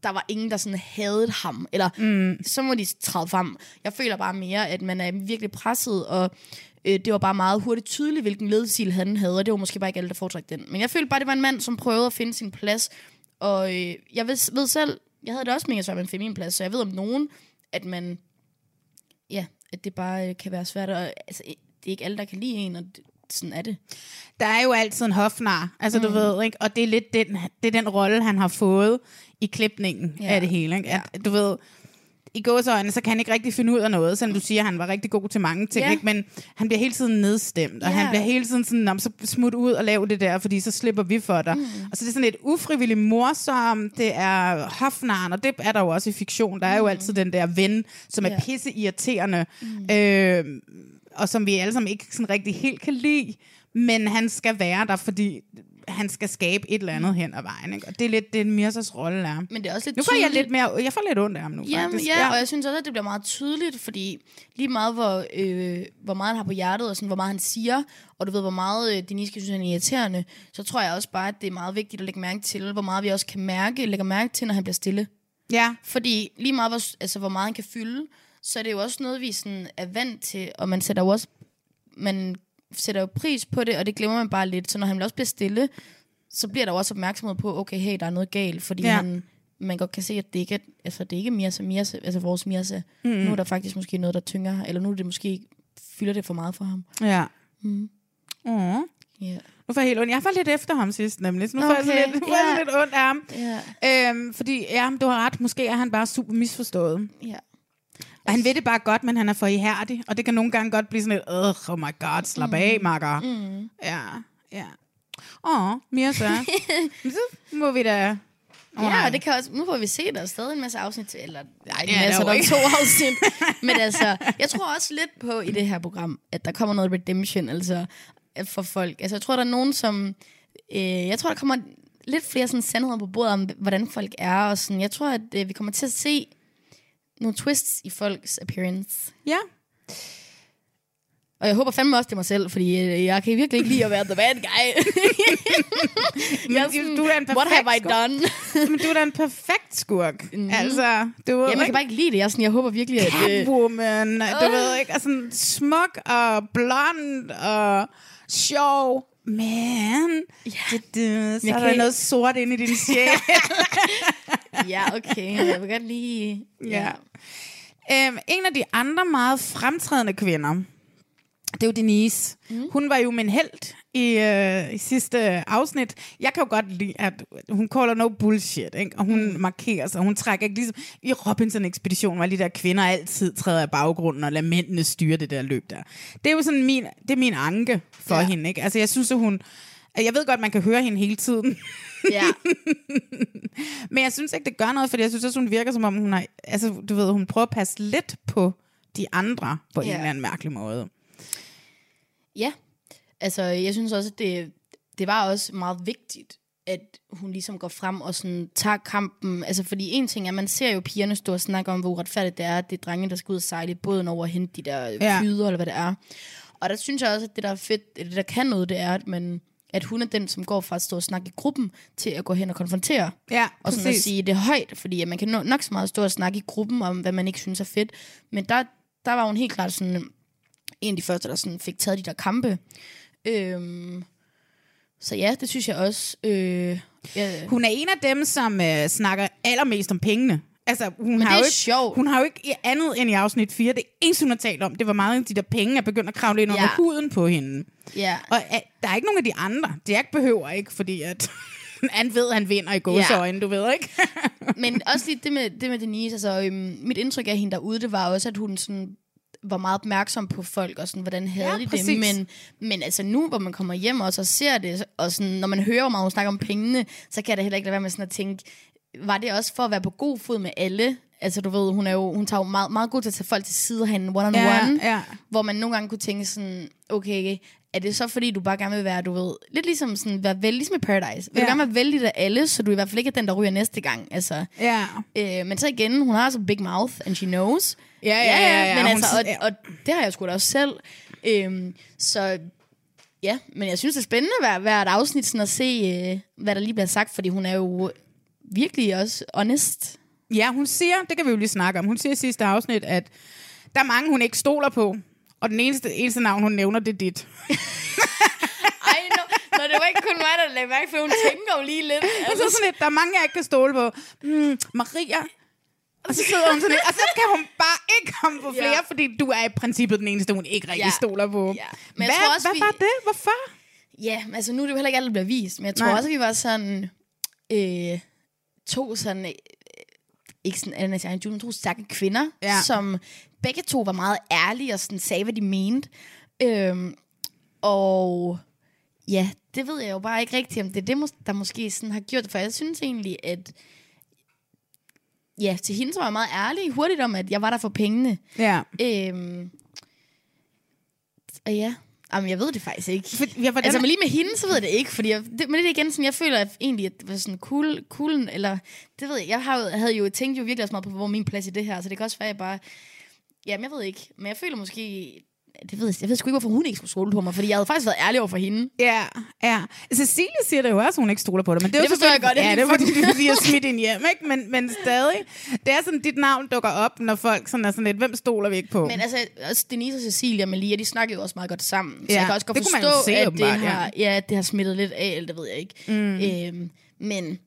der var ingen, der sådan havde ham, eller mm. så må de træde frem. Jeg føler bare mere, at man er virkelig presset, og øh, det var bare meget hurtigt tydeligt, hvilken ledelsestil han havde, og det var måske bare ikke alle, der foretrækte den. Men jeg følte bare, det var en mand, som prøvede at finde sin plads, og øh, jeg ved, ved selv, jeg havde det også mega svært med at finde min plads, så jeg ved om nogen, at man, ja, at det bare øh, kan være svært, og altså, det er ikke alle, der kan lide en, og det, sådan er det. Der er jo altid en hofnar, altså mm. du ved, ikke? Og det er lidt den, det er den rolle, han har fået i klipningen Ja. ja. af det hele, ikke? At, du ved, i gåsøjne, så kan han ikke rigtig finde ud af noget, selvom du siger, at han var rigtig god til mange ting, Ja. ikke? men han bliver hele tiden nedstemt, og Ja. han bliver hele tiden sådan, "Nå, men så smut ud og lav det der, fordi så slipper vi for dig. Mm. Og så det er sådan et ufrivilligt morsom, det er hofnaren, og det er der jo også i fiktion, der er jo altid den der ven, som er Mm. Pisse irriterende, mm. øh, og som vi alle sammen ikke sådan rigtig helt kan lide, men han skal være der, fordi han skal skabe et eller andet hen ad vejen. Ikke? Og det er lidt det, Mirsas rolle er. Men det er også lidt Nu får jeg tydeligt- lidt mere, jeg får lidt ondt af ham nu, Jamen, faktisk. ja, og jeg synes også, at det bliver meget tydeligt, fordi lige meget, hvor, øh, hvor meget han har på hjertet, og sådan, hvor meget han siger, og du ved, hvor meget øh, Denise kan synes, han er irriterende, så tror jeg også bare, at det er meget vigtigt at lægge mærke til, hvor meget vi også kan mærke, lægger mærke til, når han bliver stille. ja. Fordi lige meget, hvor, altså, hvor meget han kan fylde, så er det jo også noget, vi sådan er vant til, og man sætter jo også man sætter jo pris på det, og det glemmer man bare lidt. Så når han også bliver stille, så bliver der også opmærksomhed på, okay, hey, der er noget galt, fordi Ja. han, man godt kan se, at det ikke er, altså, det er ikke Mirza, Mirza, altså vores Mirza. Mm. Nu er der faktisk måske noget, der tynger, eller nu er det måske, fylder det for meget for ham. Ja. Mm. Uh. Ja. Nu får jeg helt ondt. Jeg var lidt efter ham sidst, nemlig. Så nu får jeg Okay, lidt, får jeg ja. lidt ondt af ham. Ja. Øhm, fordi, ja, du har ret. Måske er han bare super misforstået. ja. Og han ved det bare godt, men han er for ihærdig. Og det kan nogle gange godt blive sådan Ugh, oh my god, slap af, makker. Mm. Ja, ja. Åh, Mirza. (laughs) Så må vi da... Åh, Ja, og det kan også, nu får vi se, der er stadig en masse afsnit til, eller nej, Ja, altså, der er to afsnit. Men altså, jeg tror også lidt på i det her program, at der kommer noget redemption, altså for folk. Altså, jeg tror, der er nogen, som, øh, jeg tror, der kommer lidt flere sådan sandheder på bordet om, hvordan folk er, og sådan, jeg tror, at øh, vi kommer til at se nogle twists i folks appearance. Ja, Og jeg håber fandme også, det er mig selv, fordi øh, jeg kan virkelig ikke lide at være the bad guy. (laughs) jeg er sådan, du er en what have I perfekt done? (laughs) men du er da en perfekt skurk. Mm. Altså, du ved Jamen, jeg kan ikke, bare ikke lide det. Jeg, sådan, jeg håber virkelig, at... Øh, Catwoman, du ved ikke, sådan smuk og blond og sjov. Men, ja, det, det, så Jeg er kan- der noget sort inde i din sjæl. (laughs) ja, okay. Jeg vil godt lige... Ja. Øhm, en af de andre meget fremtrædende kvinder, det er jo Denise. Mm. Hun var jo min held i, øh, i sidste afsnit. Jeg kan jo godt lide, at hun caller no bullshit, ikke? og hun mm. markerer sig. Hun trækker ikke ligesom... I Robinson-ekspeditionen var de der kvinder altid træder af baggrunden og lader mændene styre det der løb der. Det er jo sådan min, det er min anke for ja. Hende. Ikke? Altså jeg synes, at hun... Jeg ved godt, man kan høre hende hele tiden. Ja. (laughs) Men jeg synes ikke, det gør noget, fordi jeg synes også, hun virker som om, hun har, altså, du ved, hun prøver at passe lidt på de andre på en Ja. eller anden mærkelig måde. ja. Altså, jeg synes også, at det, det var også meget vigtigt, at hun ligesom går frem og sådan tager kampen. Altså, fordi en ting er, man ser jo pigerne stå og snakke om, hvor uretfærdigt det er, at det er drenge, der skal ud og sejle i båden over og hente de der Ja. fyder, eller hvad det er. Og der synes jeg også, at det, der er fedt, det der kan noget, det er, at man at hun er den, som går fra at stå og snakke i gruppen, til at gå hen og konfrontere. Ja, og sådan at sige det højt, fordi at man kan nå- nok så meget stå og snakke i gruppen om, hvad man ikke synes er fedt. Men der, der var hun helt klart sådan en af de første, der sådan fik taget de der kampe. Øhm, så ja, det synes jeg også. Øh, ja, Hun er en af dem, som øh, snakker allermest om pengene. Altså, hun Men har det jo ikke, sjovt. Hun har jo ikke andet end i afsnit 4, det eneste, hun har talt om, det var meget, at de der penge er begyndt at kravle ind under Ja. huden på hende. ja. Og øh, der er ikke nogen af de andre. Jack behøver ikke, fordi at (laughs) han ved, at han vinder i gåseøjne, du ved ikke? Men også lige det med, det med Denise, altså øhm, mit indtryk af hende derude, det var også, at hun sådan var meget opmærksom på folk, og sådan, hvordan havde Ja, de præcis. det. Men, men altså nu, hvor man kommer hjem og ser det, og sådan, når man hører, hvor meget hun snakker om pengene, så kan det heller ikke lade være med sådan at tænke, var det også for at være på god fod med alle? Altså du ved, hun, er jo, hun tager jo meget, meget god til at tage folk til side og have en one-on-one, Ja, ja. hvor man nogle gange kunne tænke sådan, okay, er det så fordi, du bare gerne vil være, du ved, lidt ligesom sådan, være vel, ligesom i Paradise. Vil Ja. du gerne være vældig af alle, så du i hvert fald ikke er den, der ryger næste gang. Altså, Ja. Øh, men så igen, hun har altså big mouth, and she knows. Ja, ja, ja, ja. Men Hun altså, og, ja. og det har jeg sgu da også selv. Øhm, så ja, men jeg synes, det er spændende hver, hvert afsnit sådan at se, øh, hvad der lige bliver sagt, fordi hun er jo virkelig også honest. Ja, hun siger, det kan vi jo lige snakke om, hun siger i sidste afsnit, at der er mange, hun ikke stoler på, og den eneste, eneste navn, hun nævner, det er dit. (laughs) Ej, no, no, det var ikke kun mig, der lagde mærke, for hun tænker jo lige lidt. Og (laughs) så sådan lidt, der er mange, jeg ikke kan stole på. Mm, Maria. Og så sidder hun sådan lidt, og så kan hun bare ikke komme på flere, Ja. fordi du er i princippet den eneste, hun ikke rigtig Ja. stoler på. Ja. Men hvad, tror også, hvad vi- var det? Hvorfor? Ja, altså nu er det jo heller ikke alt, der bliver vist, men jeg tror Nej. også, at vi var sådan øh, to sådan, øh, ikke sådan Anna Sjæren Julen, to stærke kvinder, Ja. som begge to var meget ærlige og sådan sagde, hvad de mente. Øhm, og ja, det ved jeg jo bare ikke rigtigt, om det er det, der måske sådan har gjort det, for jeg synes egentlig, at ja, til hende så var jeg meget ærlig hurtigt om, at jeg var der for pengene. Ja. Øhm, og ja, Jamen, jeg ved det faktisk ikke. For, ja, hvordan, Altså, men lige med hende, så ved jeg det ikke, fordi jeg, det, men det er igen sådan, jeg føler at egentlig, at det var sådan cool, cool, eller det ved jeg, jeg har, jo- havde jo tænkt jo virkelig også meget på, hvor min plads i det her, så det kan også være, at jeg bare, jamen jeg ved ikke, men jeg føler måske, det ved jeg, jeg ved sgu ikke, hvorfor hun ikke skulle stole på mig, fordi jeg havde faktisk været ærlig over for hende. Ja, ja. Cecilie siger det jo også, at hun ikke stoler på dig. Men det, er Det jo forstår jeg godt, det er Ja, det er fordi, har smidt ind hjem, ikke? Men, men stadig. Det er sådan, dit navn dukker op, når folk sådan er sådan lidt, hvem stoler vi ikke på? Men altså, også Denise og Cecilia og Malia, de snakker jo også meget godt sammen. Så Ja, jeg kan også godt det forstå, se, at, det har, ja. at det har smittet lidt af, eller det ved jeg ikke. Mm. Øhm, men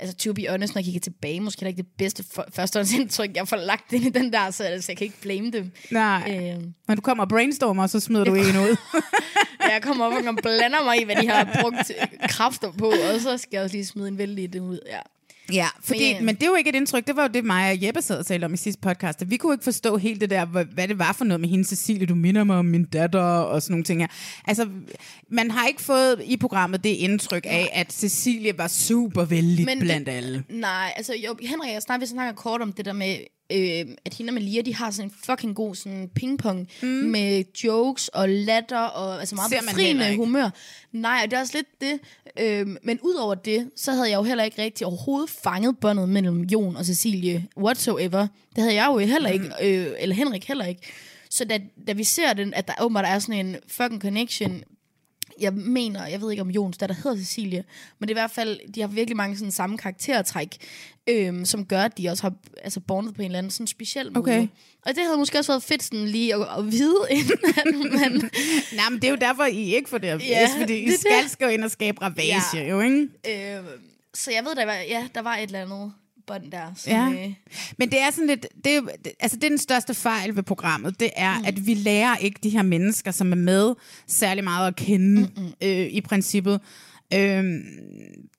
altså, to be honest, når jeg kigger tilbage, måske er det ikke det bedste for, førstehåndsindtryk, jeg får lagt ind i den der, så altså, jeg kan ikke blame dem. Nej. Øhm, Når du kommer og brainstormer, så smider du en ud. (laughs) jeg kommer op og blander mig i, hvad de har brugt kræfter på, og så skal jeg også lige smide en vældig det ud. Ja. Ja, fordi, Men, men, det er jo ikke et indtryk. Det var jo det, mig og Jeppe sad og talte om i sidste podcast. Vi kunne ikke forstå helt det der, hvad, hvad det var for noget med hende Cecilie. Du minder mig om min datter og sådan nogle ting her. Altså, man har ikke fået i programmet det indtryk af, at Cecilie var super vældig blandt det- alle. Nej, altså jo, Henrik, jeg snakker, vi snakker kort om det der med, øh, at hende og Malia, de har sådan en fucking god sådan pingpong mm. med jokes og latter og altså meget Ser befriende humør. Nej, og det er også lidt det. Øh, men udover det, så havde jeg jo heller ikke rigtig overhovedet fanget båndet mellem Jon og Cecilie whatsoever. Det havde jeg jo heller ikke, øh, eller Henrik heller ikke. Så da, da vi ser den, at der åbenbart er sådan en fucking connection jeg mener, jeg ved ikke om Jons der hedder Cecilie, men det er i hvert fald, de har virkelig mange sådan samme karaktertræk, øhm, som gør, at de også har altså, bondet på en eller anden sådan speciel måde. Okay. Og det havde måske også været fedt sådan lige at, at vide, (laughs) inden at man... Nej, men det er jo derfor, I ikke får det at vise, Ja, fordi I det skal det. gå ind og skabe ravage, Ja. jo, ikke? øh, så jeg ved, der var, ja, der var et eller andet bånd der. Som, Ja. øh, Men det er sådan lidt, det altså det er den største fejl ved programmet, det er, mm. at vi lærer ikke de her mennesker, som er med, særlig meget at kende Mm-mm. øh, i princippet. Øhm,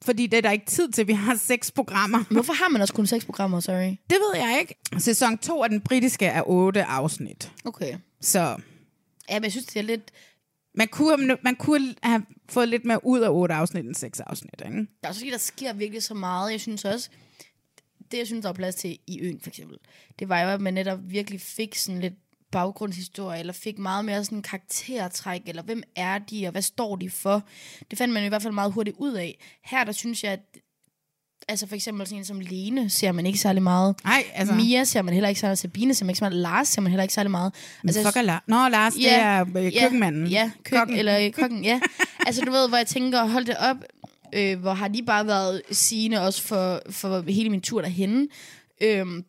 fordi det er der ikke tid til. Vi har seks programmer. Hvorfor har man også kun seks programmer, sorry? Det ved jeg ikke. Sæson 2 af den britiske er otte afsnit. Okay. Så Ja, men jeg synes, det er lidt... man kunne, man kunne have fået lidt mere ud af otte afsnit end seks afsnit. Ikke? Der er også fordi, der sker virkelig så meget. Jeg synes også, det jeg synes, der var plads til i øen for eksempel, det var jo, at man netop virkelig fik sådan lidt baggrundshistorie, eller fik meget mere sådan karaktertræk, eller hvem er de, og hvad står de for? Det fandt man i hvert fald meget hurtigt ud af. Her, der synes jeg, at altså for eksempel sådan en som Lene, ser man ikke særlig meget. Nej, altså... Mia ser man heller ikke særlig meget. Sabine ser man ikke så meget. Lars ser man heller ikke særlig meget. Altså, jeg fuck er La- Nå, Lars, det er øh, køkkenmanden. Ja, køkken, Kokken. eller øh, kokken, ja. (laughs) altså du ved, hvor jeg tænker, hold det op, øh, hvor har de bare været sigende også for, for hele min tur derhen. Øhm,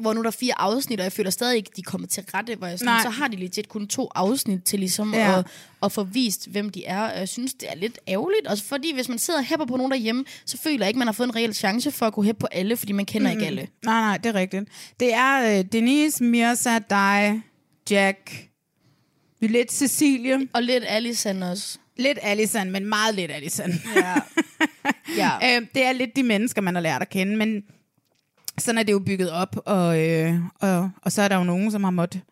hvor nu er der fire afsnit, og jeg føler stadig ikke, de er kommet til rette, hvor jeg sådan, Nej. så har de legit kun to afsnit til ligesom ja. at, at få vist, hvem de er. Og jeg synes, det er lidt ærgerligt, også fordi hvis man sidder og hæpper på nogen derhjemme, så føler jeg ikke, man har fået en reel chance for at kunne hæppe på alle, fordi man kender mm. ikke alle. Nej, nej, det er rigtigt. Det er øh, Denise, Mirza, dig, Jack, lidt Cecilie, Og lidt Alison også. Lidt Alison, men meget lidt Alison. Ja. (laughs) ja. øh, det er lidt de mennesker, man har lært at kende, men sådan er det jo bygget op, og, øh, og, og så er der jo nogen, som har måttet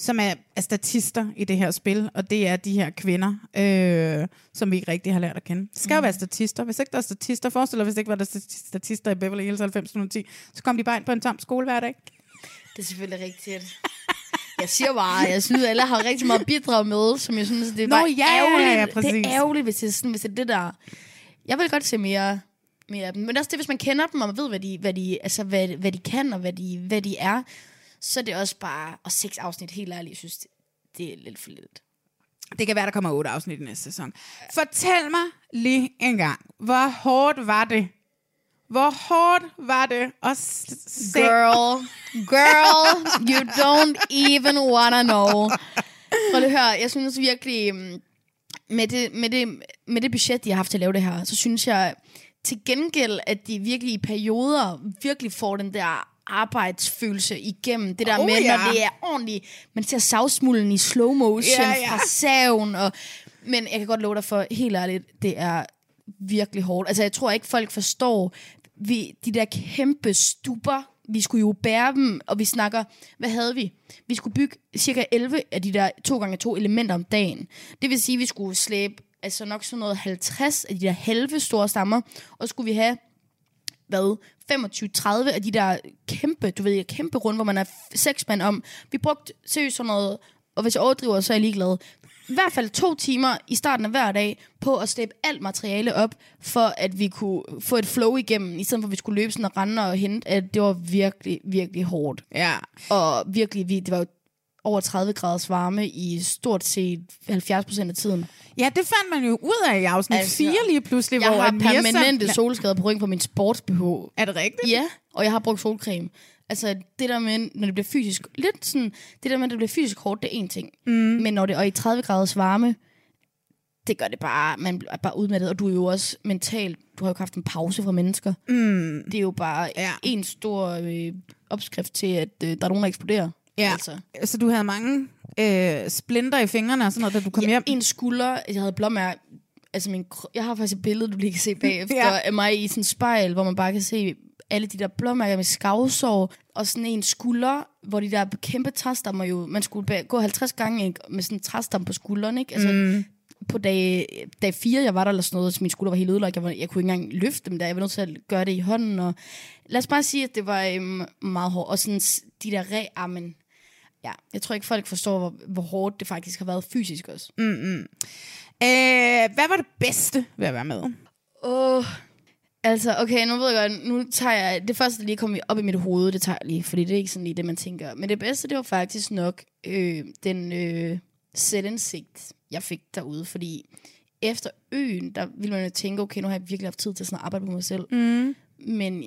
som er, er statister i det her spil, og det er de her kvinder, øh, som vi ikke rigtig har lært at kende. Det skal jo være statister. Hvis ikke der er statister, forestil dig, hvis ikke var der sta- statister i Beverly Hills 90210, så kom de bare ind på en tom skole hver dag. Det er selvfølgelig rigtigt. (laughs) Jeg siger bare, jeg synes, alle har rigtig meget bidrag med, som jeg synes, det er Nå, bare ja, ærgerligt. ja, det præcis. er ærgerligt, hvis det er, sådan, hvis det er det der... Jeg vil godt se mere, mere af dem. Men det også det, hvis man kender dem, og man ved, hvad de, hvad de, altså, hvad, hvad de kan, og hvad de, hvad de er, så er det også bare... Og seks afsnit, helt ærligt, jeg synes, det, det er lidt for lidt. Det kan være, der kommer otte afsnit i næste sæson. Fortæl mig lige en gang, hvor hårdt var det? Hvor hårdt var det at se... Girl, girl, you don't even wanna know. Prøv lige at høre, jeg synes virkelig, mm, med det, med, det, med det budget, de har haft til at lave det her, så synes jeg til gengæld, at de virkelig i perioder virkelig får den der arbejdsfølelse igennem. Det der Oh, med, ja. når det er ordentligt, man ser savsmulden i slow motion Ja, ja. fra saven. Og, men jeg kan godt love dig for, helt ærligt, det er virkelig hårdt. Altså, jeg tror ikke, folk forstår, vi, de der kæmpe stuber, vi skulle jo bære dem, og vi snakker, hvad havde vi? Vi skulle bygge cirka 11 af de der 2 gange 2 elementer om dagen. Det vil sige, at vi skulle slæbe altså nok sådan noget 50 af de der halve store stammer, og skulle vi have hvad, 25-30 af de der kæmpe, du ved, kæmpe runde, hvor man er seks mand om. Vi brugte seriøst sådan noget, og hvis jeg overdriver, så er jeg ligeglad. I hvert fald to timer i starten af hver dag på at slæbe alt materiale op, for at vi kunne få et flow igennem, i stedet for at vi skulle løbe sådan og rende og hente, at det var virkelig, virkelig hårdt. Ja. Og virkelig, vi, det var jo over 30 graders varme i stort set 70 procent af tiden. Ja, det fandt man jo ud af i afsnit Altså, 4 lige pludselig, Jeg hvor har Mirza- permanente solskader på ryggen på min sports BH. Er det rigtigt? Ja, og jeg har brugt solcreme. Altså det der med, når det bliver fysisk, lidt sådan, det der med, at det bliver fysisk hårdt, det er en ting. Mm. Men når det er i 30 graders varme, det gør det bare, man er bare udmattet, og du er jo også mentalt, du har jo haft en pause fra mennesker. Mm. Det er jo bare Ja. ja. en stor øh, opskrift til, at øh, der er nogen, der eksploderer. Ja. Altså. Så du havde mange øh, splinter i fingrene og sådan noget, da du kom hjem? En skulder, jeg havde blåmærke, altså min, jeg har faktisk et billede, du lige kan se bagefter, Ja. (laughs) ja. af mig i sådan et spejl, hvor man bare kan se alle de der blåmærker med skavsår, og sådan en skulder, hvor de der kæmpe træstammer jo, man skulle gå 50 gange ikke, med sådan en træstam på skulderen, ikke? Altså, mm. på dag, dag 4, jeg var der eller sådan noget, så min skulder var helt ødelagt, jeg, var, jeg kunne ikke engang løfte dem der, jeg var nødt til at gøre det i hånden, og lad os bare sige, at det var øhm, meget hårdt, og sådan de der re, ah, ja, jeg tror ikke folk forstår, hvor, hvor hårdt det faktisk har været fysisk også. Mm. Øh, hvad var det bedste ved at være med? Åh, oh, altså, okay, nu ved jeg godt, nu tager jeg, det første, der lige kom op i mit hoved, det tager jeg lige, fordi det er ikke sådan lige det, man tænker. Men det bedste, det var faktisk nok øh, den øh, selvindsigt, jeg fik derude, fordi efter øen, der ville man jo tænke, okay, nu har jeg virkelig haft tid til sådan at arbejde på mig selv. Mm. Men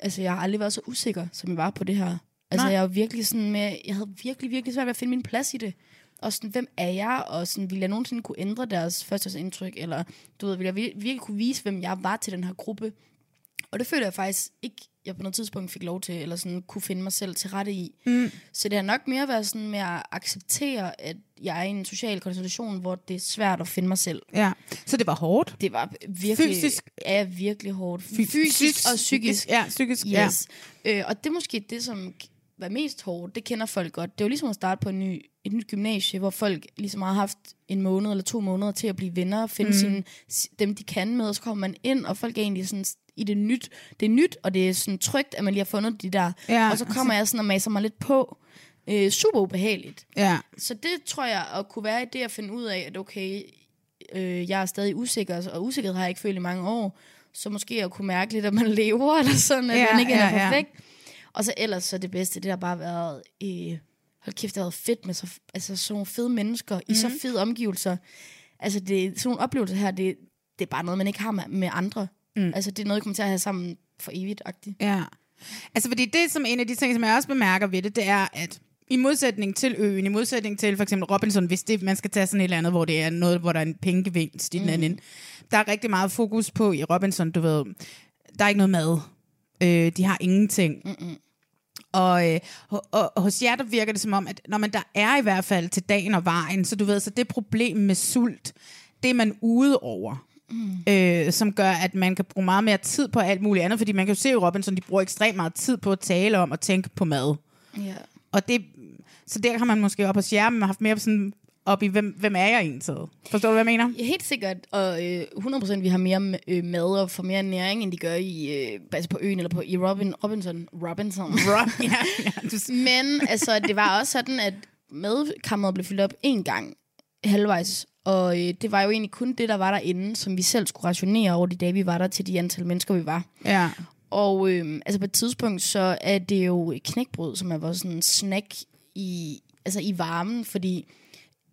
altså, jeg har aldrig været så usikker, som jeg var på det her. Altså, Nej. jeg var virkelig sådan med, jeg havde virkelig, virkelig svært ved at finde min plads i det. Og sådan, hvem er jeg? Og sådan, ville jeg nogensinde kunne ændre deres første indtryk? Eller, du ved, ville jeg vir- virkelig kunne vise, hvem jeg var til den her gruppe? Og det følte jeg faktisk ikke, jeg på noget tidspunkt fik lov til, eller sådan kunne finde mig selv til rette i. Mm. Så det har nok mere været sådan med at acceptere, at jeg er i en social konstellation, hvor det er svært at finde mig selv. Ja. Så det var hårdt? Det var virkelig, Fysisk? Ja, virkelig hårdt. Fysisk og psykisk. Ja, psykisk. Yes. Ja. Øh, og det er måske det, som var mest hårdt. Det kender folk godt. Det er jo ligesom at starte på en ny, et nyt gymnasie, hvor folk ligesom har haft en måned eller to måneder til at blive venner og finde mm. sine, dem, de kan med, og så kommer man ind, og folk er egentlig sådan i det nyt. Det er nyt, og det er sådan trygt, at man lige har fundet de der. Ja, og så kommer jeg sådan og maser mig lidt på. Øh, super ubehageligt. Ja. Så det tror jeg at kunne være i det at finde ud af, at okay, øh, jeg er stadig usikker, og usikkerhed har jeg ikke følt i mange år, så måske at kunne mærke lidt, at man lever, (laughs) eller sådan, at Ja, man ikke ja, er ja. Og så ellers så det bedste, det har bare været, øh, hold kæft, det har været fedt med så, altså, sådan nogle fede mennesker, mm. i så Mhm. fede omgivelser. Altså det, sådan nogle oplevelser her, det, det er bare noget, man ikke har med, med andre. Mm. Altså det er noget, jeg kommer til at have sammen for evigt -agtigt. Ja. Altså, fordi det som en af de ting, som jeg også bemærker ved det, det er, at i modsætning til øen, i modsætning til for eksempel Robinson, hvis det, man skal tage sådan et eller andet, hvor det er noget, hvor der er en pengevinst i den anden, ende, der er rigtig meget fokus på i Robinson, du ved, der er ikke noget mad. Øh, de har ingenting. Mm-mm. Og, øh, og, og hos jer, der virker det som om, at når man der er i hvert fald til dagen og vejen, så du ved, så det problem med sult, det er man ude over. Mm. Øh, som gør, at man kan bruge meget mere tid på alt muligt andet, fordi man kan jo se i Robinson, de bruger ekstremt meget tid på at tale om og tænke på mad. Ja. Og det, så der har man måske op hos jer, man har haft mere sådan op i, hvem, hvem er jeg egentlig? Forstår du, hvad jeg mener? Ja, helt sikkert, og øh, 100% vi har mere øh, mad og får mere næring, end de gør i, øh, altså på øen eller på, i Robin, Robinson. Robinson. (laughs) Rob, ja, ja, du, Men altså, det var også sådan, at madkammeret blev fyldt op en gang halvvejs, og øh, det var jo egentlig kun det, der var derinde, som vi selv skulle rationere over de dage, vi var der, til de antal mennesker, vi var. ja. Og øh, altså på et tidspunkt, så er det jo knækbrød, som er vores sådan snack i, altså i varmen, fordi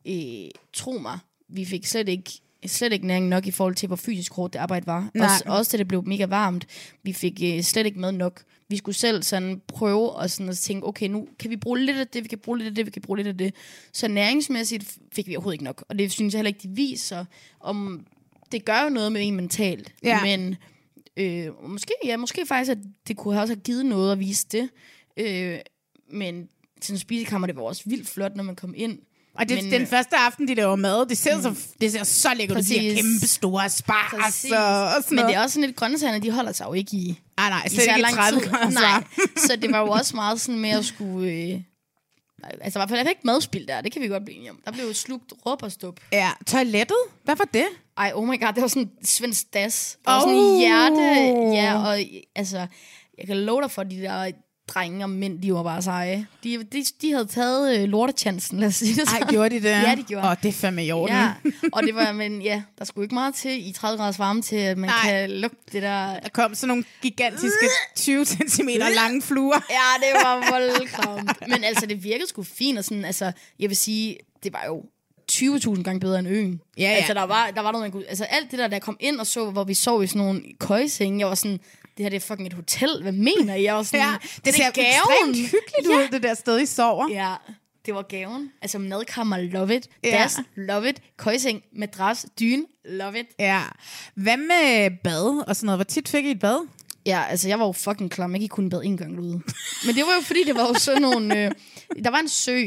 øh, tro mig, vi fik slet ikke slet ikke næring nok i forhold til, hvor fysisk hårdt det arbejde var. Nej. Også, også da det blev mega varmt. Vi fik øh, slet ikke med nok. Vi skulle selv sådan prøve og sådan at tænke, okay, nu kan vi bruge lidt af det, vi kan bruge lidt af det, vi kan bruge lidt af det. Så næringsmæssigt fik vi overhovedet ikke nok. Og det synes jeg heller ikke, de viser. Om, det gør jo noget med en mentalt. Ja. Men øh, måske, ja, måske faktisk, at det kunne også have givet noget at vise det. Øh, men sådan spisekammer, det var også vildt flot, når man kom ind. Og det, Men, den øh, første aften, de laver mad, det ser, så, det ser så lækkert ud. De her kæmpe store spars og, og sådan Men noget. det er også sådan lidt, grøntsagerne, de holder sig jo ikke i, Ah, nej, slet ikke lang 30 tid. grader Nej, så det var jo også meget sådan med at skulle... Øh, altså i hvert fald, jeg fik ikke madspil der, det kan vi godt blive enige om. Der blev jo slugt råb og stup. Ja, toilettet? Hvad var det? Ej, oh my god, det var sådan svensk das. Det var sådan Oh. en hjerte. Ja, og altså, jeg kan love dig for, de der drenge og mænd, de var bare seje. De, de, de havde taget øh, lortechancen, lad os sige det Ej, gjorde de det? Ja, de gjorde. Åh, det er fandme i orden. Ja, og det var, men ja, der skulle ikke meget til i 30 graders varme til, at man. Nej. kan lugte det der. Der kom sådan nogle gigantiske 20 cm lange fluer. Ja, det var voldsomt. Men altså, det virkede sgu fint, og sådan, altså, jeg vil sige, det var jo 20.000 gange bedre end øen. Ja, ja. Altså, der var, der var noget, man kunne... Altså, alt det der, der kom ind og så, hvor vi sov i sådan nogle køjesenge, jeg var sådan, det her det er fucking et hotel. Hvad mener I? Jeg var sådan, (laughs) Ja, det, ser gaven. ekstremt hyggeligt ud, det der sted, I sover. Ja, det var gaven. Altså, madkammer, love it. Ja. Das, love it. Køjeseng, madras, dyne, love it. Ja. Hvad med bad og sådan noget? Hvor tit fik I et bad? Ja, altså jeg var jo fucking klam. Jeg gik kun bad en gang derude. Men det var jo fordi, det var jo sådan nogle... Øh, der var en sø.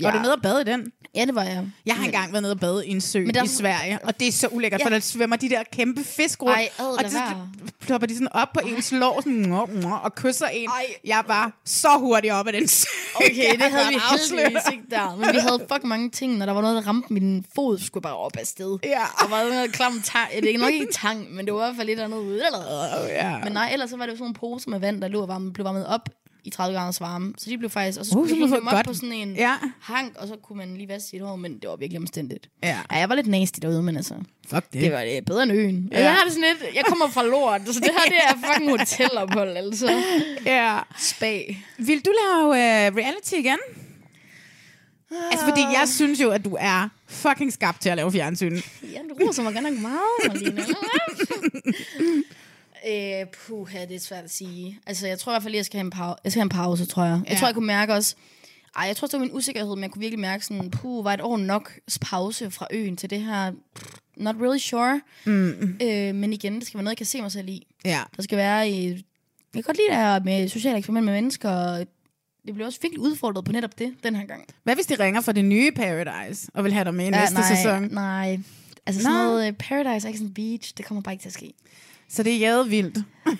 Ja. Var du nede og bade i den? Ja, det var jeg. Jeg har engang været nede og bade i en sø Men der- i Sverige, og det er så ulækkert, for Ja. der svømmer de der kæmpe fisk rundt, Ej, ad, og så plopper de sådan op på ens lår sådan, og kysser en. Ej. Jeg var så hurtigt op af den sø. (laughs) Okay, det havde vi heldigvis ikke der. Men vi havde fucking mange ting. Når der var noget, der ramte min fod, skulle bare op af sted. Ja. Der var noget klam tang. Det er nok ikke tang, men det var i hvert fald lidt andet ude. Eller? Oh, ja. Men nej, ellers så var det jo sådan nogle poser med vand, der lå og varme, blev varmet op i 30 graders varme. Så de blev faktisk... Og så Uh, skulle vi hænge du dem op godt- på sådan en Ja. hank, og så kunne man lige vaske sit hår, men det var virkelig omstændigt. Ja. ja jeg var lidt nasty derude, men altså... Fuck det. Det var det bedre end øen. Ja. Jeg har det sådan lidt, jeg kommer fra lort, så det her det er fucking hotelophold, altså. Ja. Spa. Vil du lave uh, reality igen? Altså, fordi jeg synes jo, at du er fucking skabt til at lave fjernsyn. Ja, du roser mig godt nok meget, Marlene. (laughs) øh, puha, det er svært at sige. Altså, jeg tror i hvert fald, at jeg skal have en, pause, jeg skal have en pause, tror jeg. Jeg Ja. tror, jeg kunne mærke også... Ej, jeg tror, det var min usikkerhed, men jeg kunne virkelig mærke sådan, puh, var et år nok pause fra øen til det her... Not really sure. Mm. Øh, men igen, det skal være noget, jeg kan se mig selv i. Ja. Der skal være... i- Jeg kan godt lide det her med sociale eksperiment med mennesker, og det bliver også virkelig udfordret på netop det, den her gang. Hvad hvis de ringer fra det nye Paradise, og vil have dig med i næste nej, sæson? Nej, altså sådan Nå. noget uh, Paradise Action Beach, det kommer bare ikke til at ske. Så det er jævet vildt. (laughs)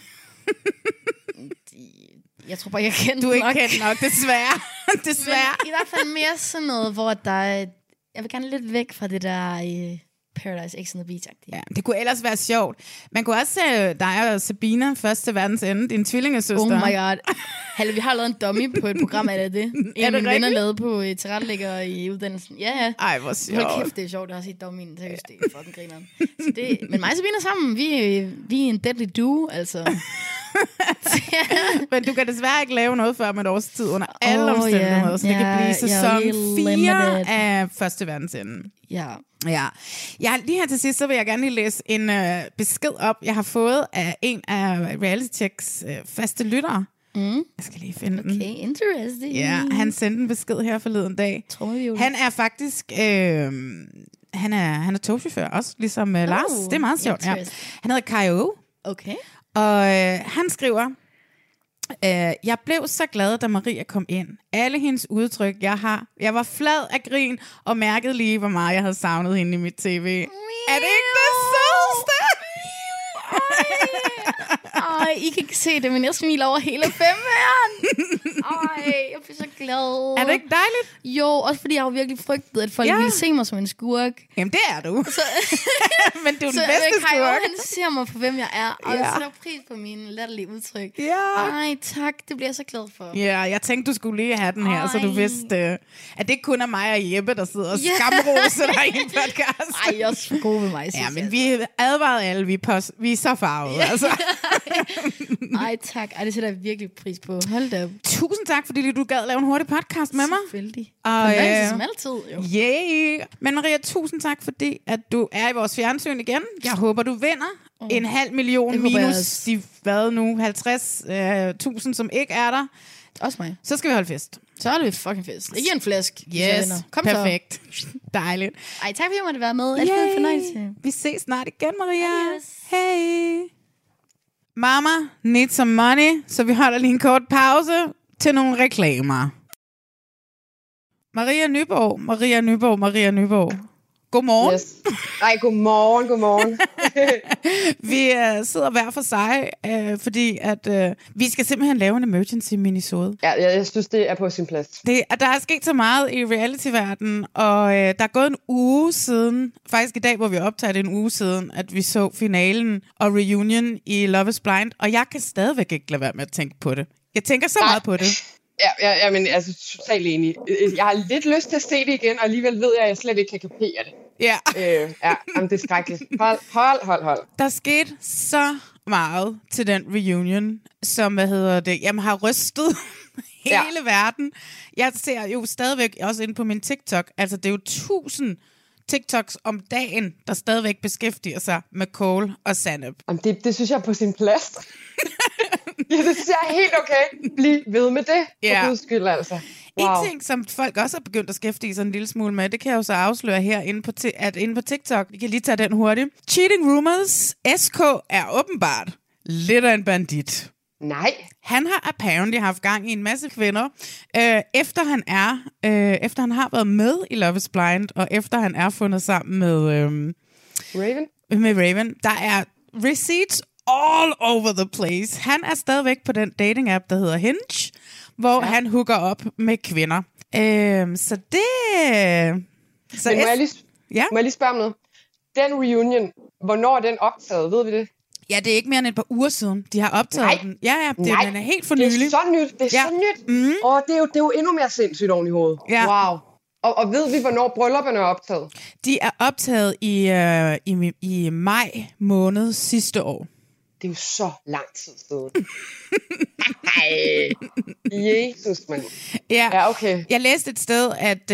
Jeg tror bare, jeg kender Du er ikke nok. kendt nok, desværre. (laughs) desværre. Men i hvert fald mere sådan noget, hvor der er, jeg vil gerne lidt væk fra det der uh, Paradise X on the beach -agtige. Ja, det kunne ellers være sjovt. Man kunne også se dig og Sabina, første verdens ende, din tvillingesøster. Oh my god. Halle, vi har lavet en dummy på et program af det. En Er det (laughs) mine venner lavede på uh, tilrettelægger i uddannelsen. Ja, ja. Ej, hvor sjovt. Hold kæft, det er sjovt. Jeg har set dummyen. Seriøst, det er fucking grineren. Så det, men mig og Sabina sammen, vi, øh, vi er en deadly duo, altså. (laughs) (laughs) Men du kan desværre ikke lave noget før om et års tid under alle Åh, omstændigheder, ja. så det kan Ja, blive jeg sæson lige 4 limited. af første verdens ende. ja. Ja. ja, lige her til sidst, så vil jeg gerne lige læse en øh, besked op, jeg har fået af en af Reality Checks øh, faste lyttere. Mm. Jeg skal lige finde den. Okay, interesting. Ja, han sendte en besked her forleden dag. Trommevirvel. Han er faktisk... Øh, han er, han er togchauffør også, ligesom uh, Lars. Det er meget sjovt. Ja. Han hedder Kaio, Okay. Og øh, han skriver... Øh, jeg blev så glad, da Maria kom ind. Alle hendes udtryk, jeg har. Jeg var flad af grin, og mærkede lige, hvor meget jeg havde savnet hende i mit tv. Er det ikke det sødeste? (laughs) I kan ikke se det, men jeg smiler over hele femeren. Ej, jeg bliver så glad. Er det ikke dejligt? Jo, også fordi jeg har jo virkelig frygtet, at folk Ja. ville se mig som en skurk. Jamen, det er du. (laughs) Så, (laughs) Men du er den så bedste Kajo, skurk. han ser mig for, hvem jeg er, og Ja. jeg sætter pris på mine latterlige udtryk. Ja. Ej, tak. Det bliver jeg så glad for. Ja, jeg tænkte, du skulle lige have den her, Ej. så du vidste, øh, at det ikke kun er mig og Jeppe, der sidder og Ja. skamroser dig i en (laughs) podcast. Ej, jeg er for god ved mig, Ja, men jeg. vi advarede alle, vi er, pos- vi er så farvede. Altså. (laughs) Ej, tak. Ej, det sætter jeg virkelig pris på. Hold da. Tusind tak, fordi du gad lave en hurtig podcast med mig. Selvfølgelig. Og, øh, som altid, jo. Yay! Men Maria, tusind tak, fordi at du er i vores fjernsyn igen. Jeg håber, du vinder oh. en halv million Det minus de, hvad nu, 50.000, som ikke er der. Også mig. Så skal vi holde fest. Så er det fucking fest. Ikke en jeg vinder. Kom så. perfekt. Dejligt. Ej, tak fordi jeg måtte være med. Altid en fornøjelse. Vi ses snart igen, Maria. Adios. Hey. Mama need some money, så vi holder lige en kort pause til nogle reklamer. Maria Nyborg, Maria Nyborg, Maria Nyborg. Godmorgen. Yes. Ej, godmorgen, godmorgen. (laughs) Vi uh, sidder hver for sig, uh, fordi at uh, vi skal simpelthen lave en emergency minisode. ja, jeg, jeg synes, det er på sin plads. Det, der er sket så meget i reality-verdenen, og øh, der er gået en uge siden, faktisk i dag, hvor vi optager det en uge siden, at vi så finalen og reunion i Love is Blind, og jeg kan stadigvæk ikke lade være med at tænke på det. Jeg tænker så Nej. meget på det. Ja, ja, ja, men altså totalt enig. Øh, Jeg har lidt lyst til at se det igen, og alligevel ved jeg, at jeg slet ikke kan kapere det. Ja. Øh, ja, jamen, det er skrækkeligt. Hold, hold, hold, hold. Der skete så meget til den reunion, som, hvad hedder det, jamen har rystet (laughs) hele Ja. verden. Jeg ser jo stadigvæk, også inde på min TikTok, altså det er jo tusind TikToks om dagen, der stadigvæk beskæftiger sig med Cole og Sanep. Jamen, det, det synes jeg er på sin plads. (laughs) ja, det synes jeg er helt okay. Bliv ved med det, for Ja. guds skyld altså. Wow. En ting, som folk også har begyndt at beskæftige sig en lille smule med, det kan jeg jo så afsløre her inde på, at inde på TikTok. Vi kan lige tage den hurtigt. Cheating Rumors. SK er åbenbart lidt af en bandit. Nej. Han har apparently haft gang i en masse kvinder, øh, efter han er, øh, efter han har været med i Love is Blind, og efter han er fundet sammen med, øh, Raven? med Raven. Der er receipts all over the place. Han er stadigvæk på den dating-app, der hedder Hinge, hvor ja. han hooker op med kvinder. Øh, så det... Så Men må jeg, lige, Ja. må jeg lige spørge om noget? Den reunion, hvornår er den optaget? Ved vi det? Ja, det er ikke mere end et par uger siden, de har optaget Nej. den. Ja, ja, det, Nej, den er helt for Det nylig. er så nyt. Det er Ja. så nyt. Mhm. Og det er, jo, det er jo endnu mere sindssygt oven i hovedet. Ja. Wow. Og, og ved vi, hvornår bryllupperne er optaget? De er optaget i, øh, i, i maj måned sidste år. Det er jo så lang tid siden. (laughs) Ej. Jesus, mand. Ja, Ja, okay. Jeg læste et sted, at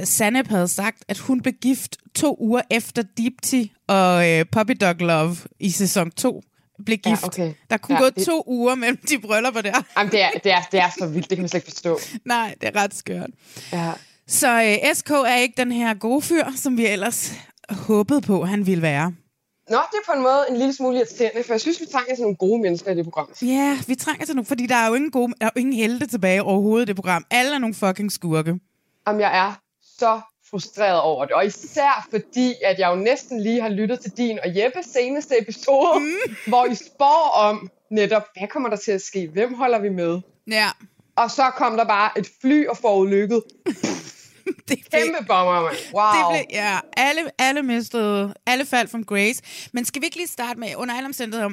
øh, Sanep havde sagt, at hun blev gift to uger efter Deepti og øh, Puppy Dog Love i sæson 2 blev Ja, gift. okay. Der kunne Ja, gå det- to uger mellem de bryllupper der. Jamen, det er, det, er, det er så vildt. Det kan man slet ikke forstå. Nej, det er ret skørt. Ja. Så øh, SK er ikke den her gode fyr, som vi ellers håbede på, han ville være. Nå, det er på en måde en lille smule irriterende, for jeg synes, vi trænger sådan nogle gode mennesker i det program. Ja, vi trænger til nu, fordi der er jo ingen, gode, der er jo ingen helte tilbage overhovedet i det program. Alle er nogle fucking skurke. Jamen, jeg er så frustreret over det. Og især fordi, at jeg jo næsten lige har lyttet til din og Jeppes seneste episode, mm. (laughs) hvor I spår om netop, hvad kommer der til at ske? Hvem holder vi med? Ja, Og så kom der bare et fly og forulykket. (laughs) (laughs) det blev, Kæmpe bomber, mand. Wow. Det blev, ja, alle, alle mistede, alle faldt from grace. Men skal vi ikke lige starte med, under alle omstændigheder,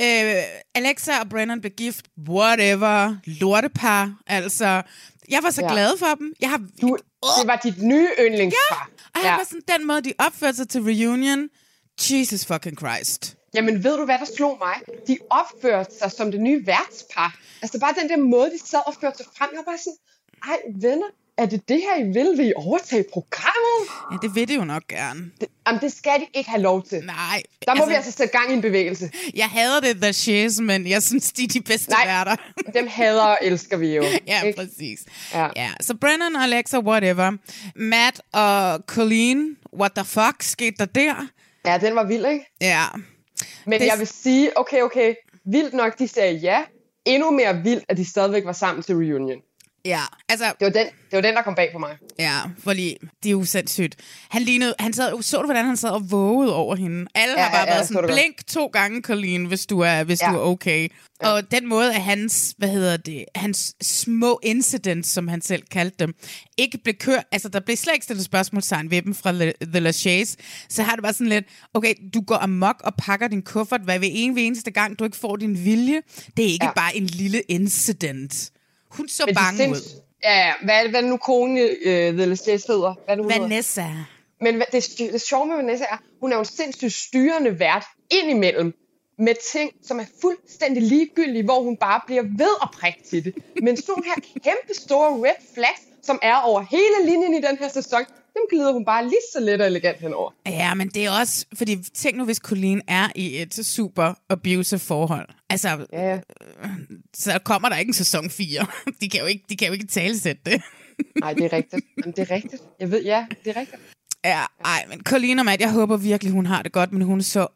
øh, Alexa og Brennan blev gift, whatever, lortepar, altså, jeg var så Ja. ja. glad for dem. Jeg har, Du, det var dit nye yndlingspar. og jeg var sådan, den måde, de opførte sig til reunion, Jesus fucking Christ. Jamen, ved du, hvad der slog mig? De opførte sig som det nye værtspar. Altså, bare den der måde, de sad og førte sig frem. Jeg var bare sådan, ej, venner, er det det her, I vil? Vil I overtage programmet? Ja, det vil de jo nok gerne. Det, jamen, det skal de ikke have lov til. Nej. Der må altså, vi altså sætte gang i en bevægelse. Jeg hader det, The Shiz, men jeg synes, de er de bedste Nej. værter. Dem hader og elsker vi jo. (laughs) ja, ikke? præcis. Ja. ja. Så Brennan og Alexa, whatever. Matt og Colleen, what the fuck skete der der? ja, den var vild, ikke? Ja. Men Det- det... jeg vil sige, okay, okay, vildt nok, de sagde ja. Endnu mere vildt, at de stadigvæk var sammen til reunion. Ja, altså, Det var den, det var den der kom bag på mig. ja, fordi det er jo sindssygt. Han lignede, han sad, så du, hvordan han sad og vågede over hende? Alle Ja, har bare ja, ja, været så sådan, godt. blink to gange, Colleen, hvis du er, hvis Ja. du er okay. Ja. Og den måde, at hans, hvad hedder det, hans små incidents, som han selv kaldte dem, ikke blev kørt, altså der blev slet ikke stillet spørgsmålstegn ved dem fra Le, The Lachase, så har det bare sådan lidt, okay, du går amok og pakker din kuffert hver ved en ved eneste gang, du ikke får din vilje. Det er ikke ja. Ja. bare en lille incident. Hun så Men bange ud. sinds- Ja, ja. Hvad er det, hvad er det nu kone uh, The Lestage hedder? Hvad er det, hun hedder? Vanessa. Men hvad- det, det sjove med Vanessa er, hun er jo en sindssygt styrende vært indimellem med ting, som er fuldstændig ligegyldige, hvor hun bare bliver ved at prikke til det. Men sådan her kæmpe store red flags, som er over hele linjen i den her sæson, dem glider hun bare lige så let og elegant henover. Ja, men det er også, fordi tænk nu, hvis Colleen er i et super abusive forhold. Altså, Ja, ja. så kommer der ikke en sæson 4. (laughs) De kan jo ikke, de kan jo ikke talesætte det. (laughs) Nej, det er rigtigt. Jamen, det er rigtigt. Jeg ved, ja, det er rigtigt. Ja, ej, men Colleen og Matt, jeg håber virkelig, hun har det godt, men hun så,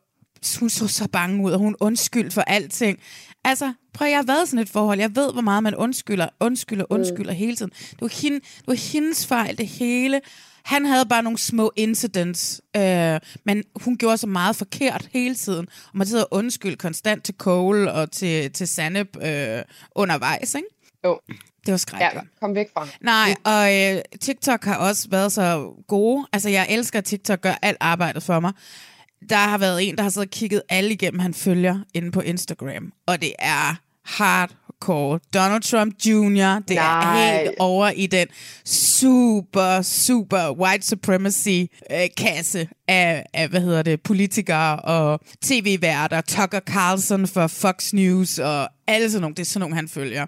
hun så så bange ud, og hun undskyld for alting. Altså, prøv, jeg har været sådan et forhold. Jeg ved, hvor meget man undskylder, undskylder, undskylder mm. hele tiden. Det var, hende, det var hendes fejl, det hele. Han havde bare nogle små incidents, øh, men hun gjorde så meget forkert hele tiden. Og man sidder undskyld konstant til Cole og til, til Sanep øh, undervejs, ikke? Jo, Det var skrækkeligt. ja, kom væk fra. Nej, og øh, TikTok har også været så gode. Altså, jeg elsker, at TikTok gør alt arbejdet for mig. Der har været en, der har siddet og kigget alle igennem, han følger inde på Instagram. Og det er hardcore. Donald Trump Jr., det Nej. er helt over i den super, super white supremacy-kasse af, af, hvad hedder det, politikere og tv-værter, Tucker Carlson for Fox News og alle sådan nogle, det er sådan nogle, han følger.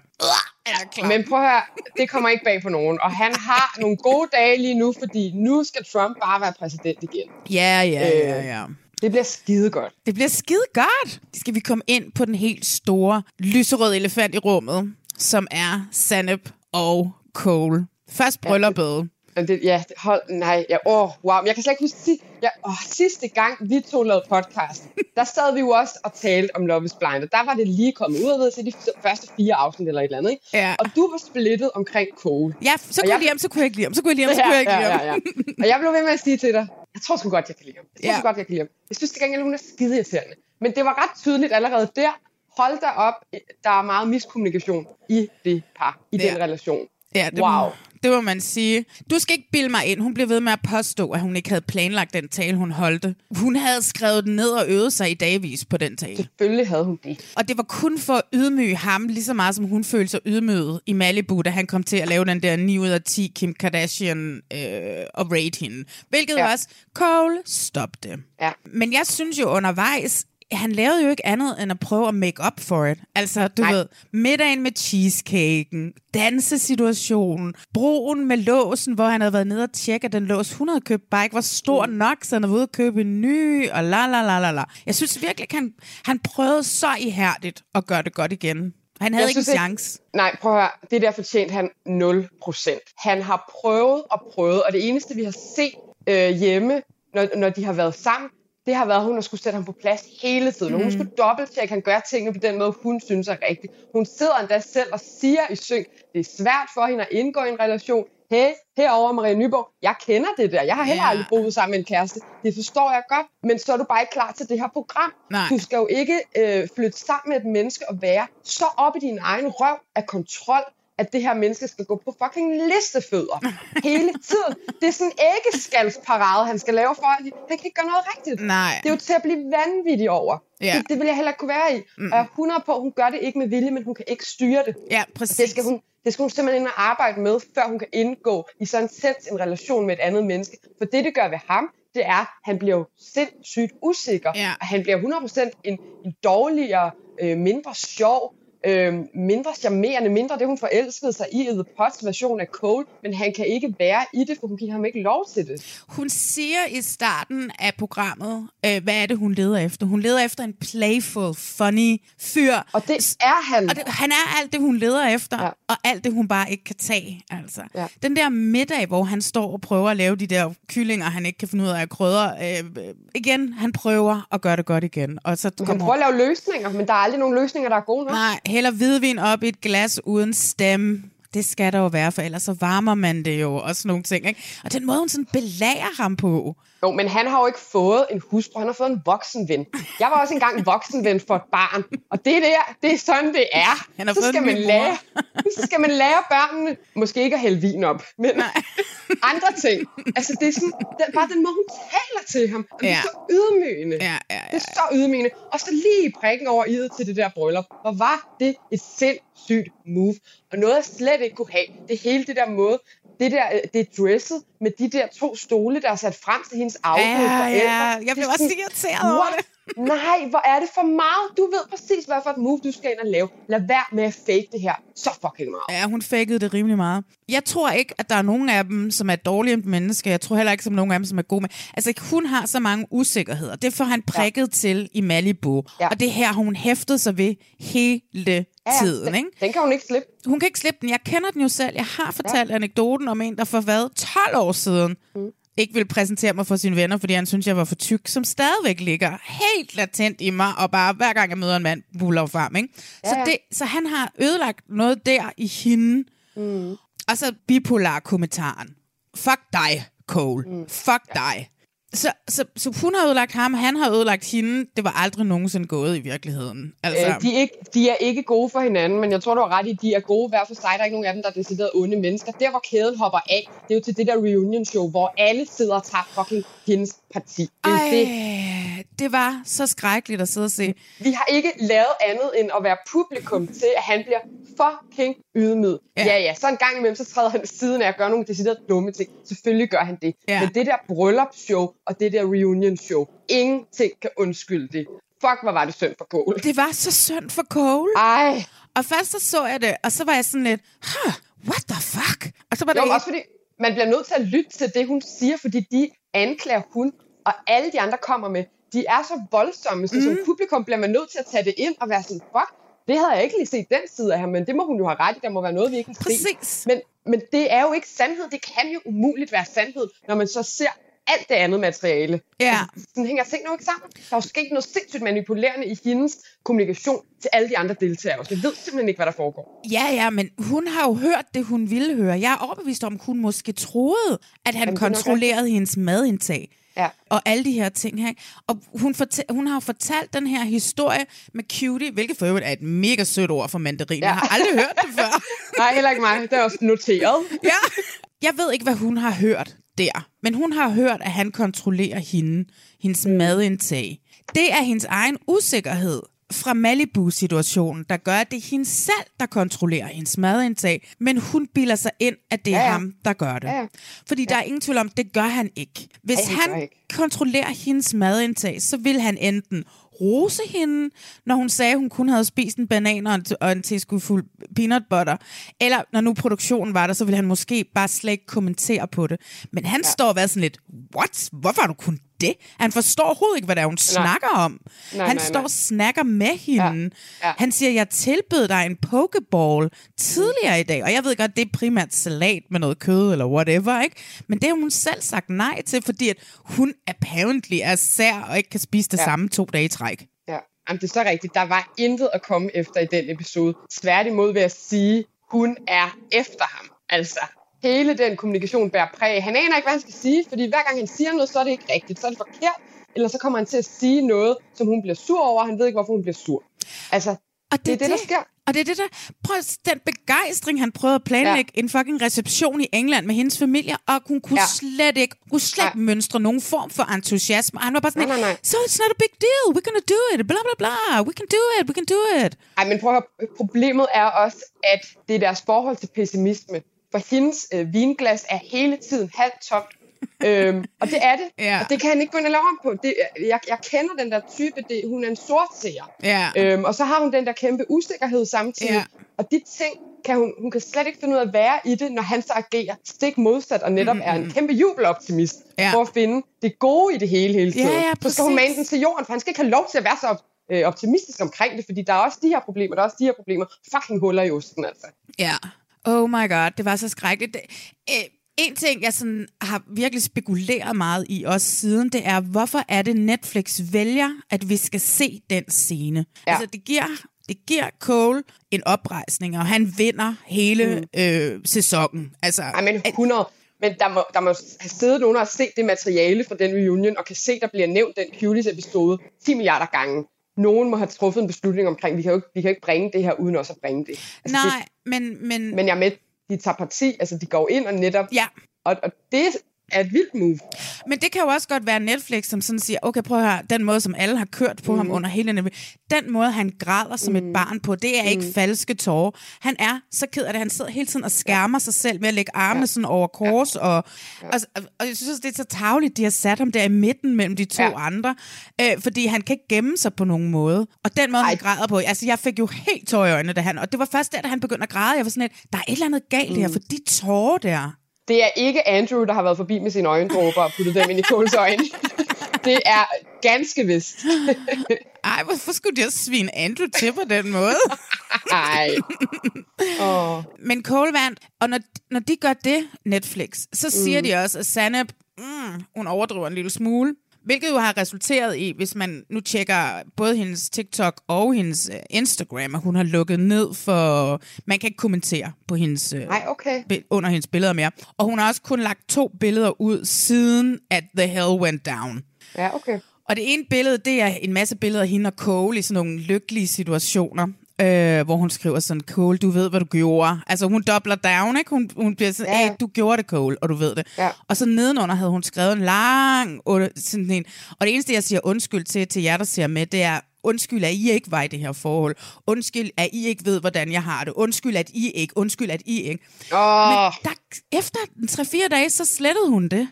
Er klar? Men prøv at høre, det kommer ikke bag på nogen. Og han har nogle gode dage lige nu, fordi nu skal Trump bare være præsident igen. Ja, ja, ja, Øh. ja. Det bliver skide godt. Det bliver skide godt. Skal vi komme ind på den helt store lyserøde elefant i rummet, som er Sanep og Cole. Først brylluppet. Men Det, ja, det- hold, nej, ja, åh, wow. Men Jeg kan slet ikke huske, ja, åh, sidste gang vi to lavede podcast, der sad vi jo også og talte om Love is Blind, og der var det lige kommet ud, ved til de første fire afsnit eller et eller andet, ikke? Ja. Og du var splittet omkring Cole. Ja, så kunne jeg jeg- lide ham, så kunne jeg ikke lide ham, så kunne jeg lide ham, så kunne jeg ikke lide ham. ja, ja. Og jeg blev ved med at sige til dig, jeg tror sgu godt, jeg kan lide ham. Jeg tror Ja. sgu godt, jeg kan lide ham. Jeg synes til gengæld, hun er skide irriterende. Men det var ret tydeligt allerede der. Hold da op, der er meget miskommunikation i det par, i Ja. den relation. Ja, det, Wow. Det må man sige. Du skal ikke bilde mig ind. Hun blev ved med at påstå, at hun ikke havde planlagt den tale, hun holdte. Hun havde skrevet den ned og øvet sig i dagvis på den tale. Selvfølgelig havde hun det. Og det var kun for at ydmyge ham, lige så meget som hun følte sig ydmyget i Malibu, da han kom til at lave den der 9 ud af 10 Kim Kardashian øh, og rate hende. Hvilket. Ja. også, Cole, stop det. Ja. Men jeg synes jo undervejs, han lavede jo ikke andet end at prøve at make up for it. Altså, du Nej. ved, middagen med cheesecaken, dansesituationen, broen med låsen, hvor han havde været nede og tjekke, at den lås, hun havde købt, bare ikke var stor Mm. nok, så han havde ude at købe en ny, og la la la la la. Jeg synes virkelig, han, han prøvede så ihærdigt at gøre det godt igen. Han havde Jeg ikke en synes ikke- chance. Nej, prøv at høre. Det der fortjent han 0%. Han har prøvet og prøvet, og det eneste, vi har set øh, hjemme, når, når de har været sammen, det har været, at hun har skulle sætte ham på plads hele tiden. Mm. Hun skulle dobbelttjekke, at han gør tingene på den måde, hun synes er rigtigt. Hun sidder endda selv og siger i synk, det er svært for hende at indgå i en relation. Hey, herover Maria Nyborg, jeg kender det der. Jeg har heller Ja. aldrig boet sammen med en kæreste. Det forstår jeg godt, men så er du bare ikke klar til det her program. Nej. Du skal jo ikke øh, flytte sammen med et menneske og være så op i din egen røv af kontrol, at det her menneske skal gå på fucking listefødder hele tiden. Det er sådan en æggeskalsparade, han skal lave for, at han kan ikke gøre noget rigtigt. Nej. Det er jo til at blive vanvittig over. Ja. Det, det vil jeg heller ikke kunne være i. Mm. Og jeg er 100 på, hun gør det ikke med vilje, men hun kan ikke styre det. Ja, præcis. Det skal, hun, det skal hun simpelthen ind og arbejde med, før hun kan indgå i så intens en relation med et andet menneske. For det, det gør ved ham, det er, at han bliver jo sindssygt usikker. Ja. Og han bliver 100% en, en dårligere, øh, mindre sjov, øh, mindre charmerende, mindre det, hun forelskede sig i, i The Pots version af Cole. Men han kan ikke være i det, for hun giver ham ikke lov til det. Hun siger i starten af programmet, øh, hvad er det, hun leder efter? Hun leder efter en playful, funny fyr. Og det er han. Og det, han er alt det, hun leder efter, ja. Og alt det, hun bare ikke kan tage. Altså. Ja. Den der middag, hvor han står og prøver at lave de der kyllinger, han ikke kan finde ud af at krydre. Øh, igen, han prøver at gøre det godt igen. Og så Han kommer prøver at lave løsninger, men der er aldrig nogen løsninger, der er gode nok. Nej, hælder hvidvin op i et glas uden stemme. Det skal der jo være, for ellers så varmer man det jo, og sådan nogle ting. Ikke? Og den måde, hun sådan belærer ham på. Jo, men han har jo ikke fået en hustru, han har fået en voksenven. Jeg var også engang en voksenven for et barn, og det der, det er sådan, det er. Han har så fået skal man lære, så skal man lære børnene, måske ikke at hælde vin op, men (laughs) andre ting. Altså, det er sådan, den, bare den måde, hun taler til ham, og det Ja. er så ydmygende. Ja, ja, ja, Det er så ydmygende. Og så lige prikken over i til det der bryllup. Hvor var det et sindssygt move. Og noget, jeg slet ikke kunne have, det hele det der måde, det der, øh, det er dresset med de der to stole, der er sat frem til hendes afdøde Ja, forældre. ja. Jeg blev også irriteret over det. (laughs) Nej, hvor er det for meget. Du ved præcis, hvad for et move, du skal ind og lave. Lad være med at fake det her så fucking meget. Ja, hun fakede det rimelig meget. Jeg tror ikke, at der er nogen af dem, som er dårlige mennesker. Jeg tror heller ikke, at nogen af dem, som er gode med. Altså, hun har så mange usikkerheder. Det får han prikket ja. til i Malibu. Ja. Ja. Og det her, hun hæftede sig ved hele tiden. den, Ikke? den kan hun ikke slippe. Hun kan ikke slippe den. Jeg kender den jo selv. Jeg har fortalt ja. anekdoten om en, der for hvad? 12 år siden mm. ikke ville præsentere mig for sine venner, fordi han synes jeg var for tyk, som stadigvæk ligger helt latent i mig, og bare hver gang jeg møder en mand, buller frem. Ikke? Ja, så, ja. det, så han har ødelagt noget der i hende. Mm. Og så bipolar kommentaren. Fuck dig, Cole. Mm. Fuck ja. dig. Så, så, så hun har ødelagt ham, han har ødelagt hende. Det var aldrig nogensinde gået i virkeligheden. Altså, Øh, de, er ikke, de er ikke gode for hinanden, men jeg tror, du har ret i, de er gode hver for sig. Der er ikke nogen af dem, der er decideret onde mennesker. Der, hvor kæden hopper af, det er jo til det der reunion show, hvor alle sidder og tager fucking hendes parti. Det jo det. Ej, det var så skrækkeligt at sidde og se. Vi har ikke lavet andet end at være publikum til, at han bliver fucking ydmyg. Ja. Ja, ja, så en gang imellem, så træder han siden af at gøre nogle deciderede dumme ting. Selvfølgelig gør han det. Ja. Men det der bryllupsshow og det der reunion show, ingenting kan undskylde det. Fuck, hvor var det synd for Cole. Det var så synd for Cole. Ej, Og først så så jeg det, og så var jeg sådan lidt, huh, what the fuck? Og så var jo, det også fordi man bliver nødt til at lytte til det, hun siger, fordi de anklager hun, og alle de andre kommer med, de er så voldsomme, så mm. som publikum bliver man nødt til at tage det ind og være sådan, fuck, det havde jeg ikke lige set den side af ham, men det må hun jo have ret i, der må være noget, vi ikke set. Præcis. Men, men det er jo ikke sandhed, det kan jo umuligt være sandhed, når man så ser alt det andet materiale. Ja. Altså, sådan hænger tingene jo ikke sammen. Der er jo sket noget sindssygt manipulerende i hendes kommunikation til alle de andre deltagere. Så jeg ved simpelthen ikke, hvad der foregår. Ja, ja, men hun har jo hørt det, hun ville høre. Jeg er overbevist om, hun måske troede, at han Jamen, er nok kontrollerede hendes madindtag. Ja. Og alle de her ting her. Og hun, fortæ- hun har jo fortalt den her historie med cutie, hvilket for øvrigt er et mega sødt ord for mandarin. Ja. Jeg har aldrig hørt det før. (laughs) Nej, heller ikke mig. Det er også noteret. ja. (laughs) Jeg ved ikke, hvad hun har hørt der. Men hun har hørt, at han kontrollerer hende, hendes madindtag. Det er hendes egen usikkerhed fra Malibu-situationen, der gør, at det er hende selv, der kontrollerer hendes madindtag, men hun bilder sig ind, at det er ja, Ja, ja. ja. ham, der gør det. Ja, ja. Fordi der er ingen tvivl om, det gør han ikke. Hvis gør han ikke. kontrollerer hendes madindtag, så vil han enten rose hende, når hun sagde, at hun kun havde spist en banan og en, og en teskefuld peanut butter. Eller når nu produktionen var der, så ville han måske bare slet ikke kommentere på det. Men han ja. står og været sådan lidt, what? Hvorfor har du kun det? Han forstår overhovedet ikke, hvad det er, hun nej. snakker om. Nej, han nej, står nej. og snakker med hende. Ja. Ja. Han siger, jeg tilbød dig en pokeball tidligere i dag, og jeg ved godt, det er primært salat med noget kød eller whatever, ikke? Men det har hun selv sagt nej til, fordi at hun apparently er sær og ikke kan spise det ja. Samme to dage i træk. Ja, Jamen, det er så rigtigt. Der var intet at komme efter i den episode. Tværtimod vil jeg sige, hun er efter ham. Altså, hele den kommunikation bærer præg. Han aner ikke, hvad han skal sige, fordi hver gang han siger noget, så er det ikke rigtigt. Så er det forkert, eller så kommer han til at sige noget, som hun bliver sur over, og han ved ikke, hvorfor hun bliver sur. Altså, Og det, det er det, der sker. Og det er det der, prøv den begejstring, han prøvede at planlægge ja. en fucking reception i England med hendes familie, og hun kunne ja. Ja. slet ikke, kunne slet ikke Ja. mønstre nogen form for entusiasme. Og han var bare sådan, Nej, nej, nej. so it's not a big deal, we're gonna do it, bla bla bla, we can do it, we can do it. Ej, men prøv at høre, problemet er også, at det er deres forhold til pessimisme. For hendes øh, vinglas er hele tiden halvt tomt. øhm, og det er det. (laughs) Ja. Og det kan han ikke gå ind og lave om på. Det, jeg, jeg kender den der type. Det, hun er en sort seer. Ja. Øhm, og så har hun den der kæmpe usikkerhed samtidig. Ja. Og de ting kan hun, hun kan slet ikke finde ud af at være i det, når han så agerer stik modsat, og netop mm-hmm. er en kæmpe jubeloptimist, Ja. for at finde det gode i det hele hele tiden. ja, så skal hun præcis. mane den til jorden, for han skal ikke have lov til at være så øh, optimistisk omkring det, fordi der er også de her problemer, der er også de her problemer. Fucking huller i osten, altså. Ja. Oh my god, det var så skrækkeligt. Det, øh, en ting, jeg sådan har virkelig spekuleret meget i også siden, det er, hvorfor er det Netflix vælger, at vi skal se den scene? Ja. Altså, det giver, det giver Cole en oprejsning, og han vinder hele mm. øh, sæsonen. Altså, Ej, men 100. Men der må, der må have siddet nogen og set det materiale fra den reunion, og kan se, der bliver nævnt den Cuties-episode 10 milliarder gange. Nogen må have truffet en beslutning omkring, vi kan jo ikke, vi kan ikke bringe det her, uden også at bringe det. Altså, nej, Det, men, men, men jeg er med, de tager parti, altså de går ind og netop... ja, Og, og det er et vildt move. Men det kan jo også godt være Netflix, som sådan siger, okay, prøv at høre, den måde, som alle har kørt på mm. ham under hele den, den måde, han græder som mm. et barn på, det er ikke falske tårer. Han er så ked af det, han sidder hele tiden og skærmer sig selv med at lægge armene ja. sådan over kors, ja. Og, ja. og, og jeg synes, det er så tageligt, de har sat ham der i midten mellem de to ja. Ja. andre, øh, fordi han kan ikke gemme sig på nogen måde. Og den måde, Ej. han græder på, altså jeg fik jo helt tårer i øjnene, da han, og det var først der, da han begyndte at græde, jeg var sådan lidt, der er et eller andet galt mm. her, for de tårer der. Det er ikke Andrew, der har været forbi med sine øjendråber og puttet dem ind i Coles øjne. det er ganske vist. Ej, hvorfor skulle de også svine Andrew til på den måde? Ej. Oh. Men Cole vandt, og når, når de gør det, Netflix, så siger mm. de også, at Sanep, mm, hun overdriver en lille smule. Hvilket jo har resulteret i, hvis man nu tjekker både hendes TikTok og hendes øh, Instagram, at hun har lukket ned for... Man kan ikke kommentere på hendes, øh, Nej, okay. under hendes billeder mere. Og hun har også kun lagt to billeder ud, siden at The Hell Went Down. Ja, okay. Og det ene billede, det er en masse billeder af hende og Cole i sådan nogle lykkelige situationer. Øh, hvor hun skriver sådan, Cole, du ved, hvad du gjorde. Altså, hun dobler down, ikke? Hun, hun bliver sådan, Ja. du gjorde det, Cole, og du ved det. Ja. Og så nedenunder havde hun skrevet en lang, sådan en, og det eneste, jeg siger undskyld til, til jer, der ser med, det er, undskyld, at I ikke var i det her forhold. Undskyld, at I ikke ved, hvordan jeg har det. Undskyld, at I ikke. Undskyld, at I ikke. Åh, Men der, efter 3-4 dage, så slettede hun det.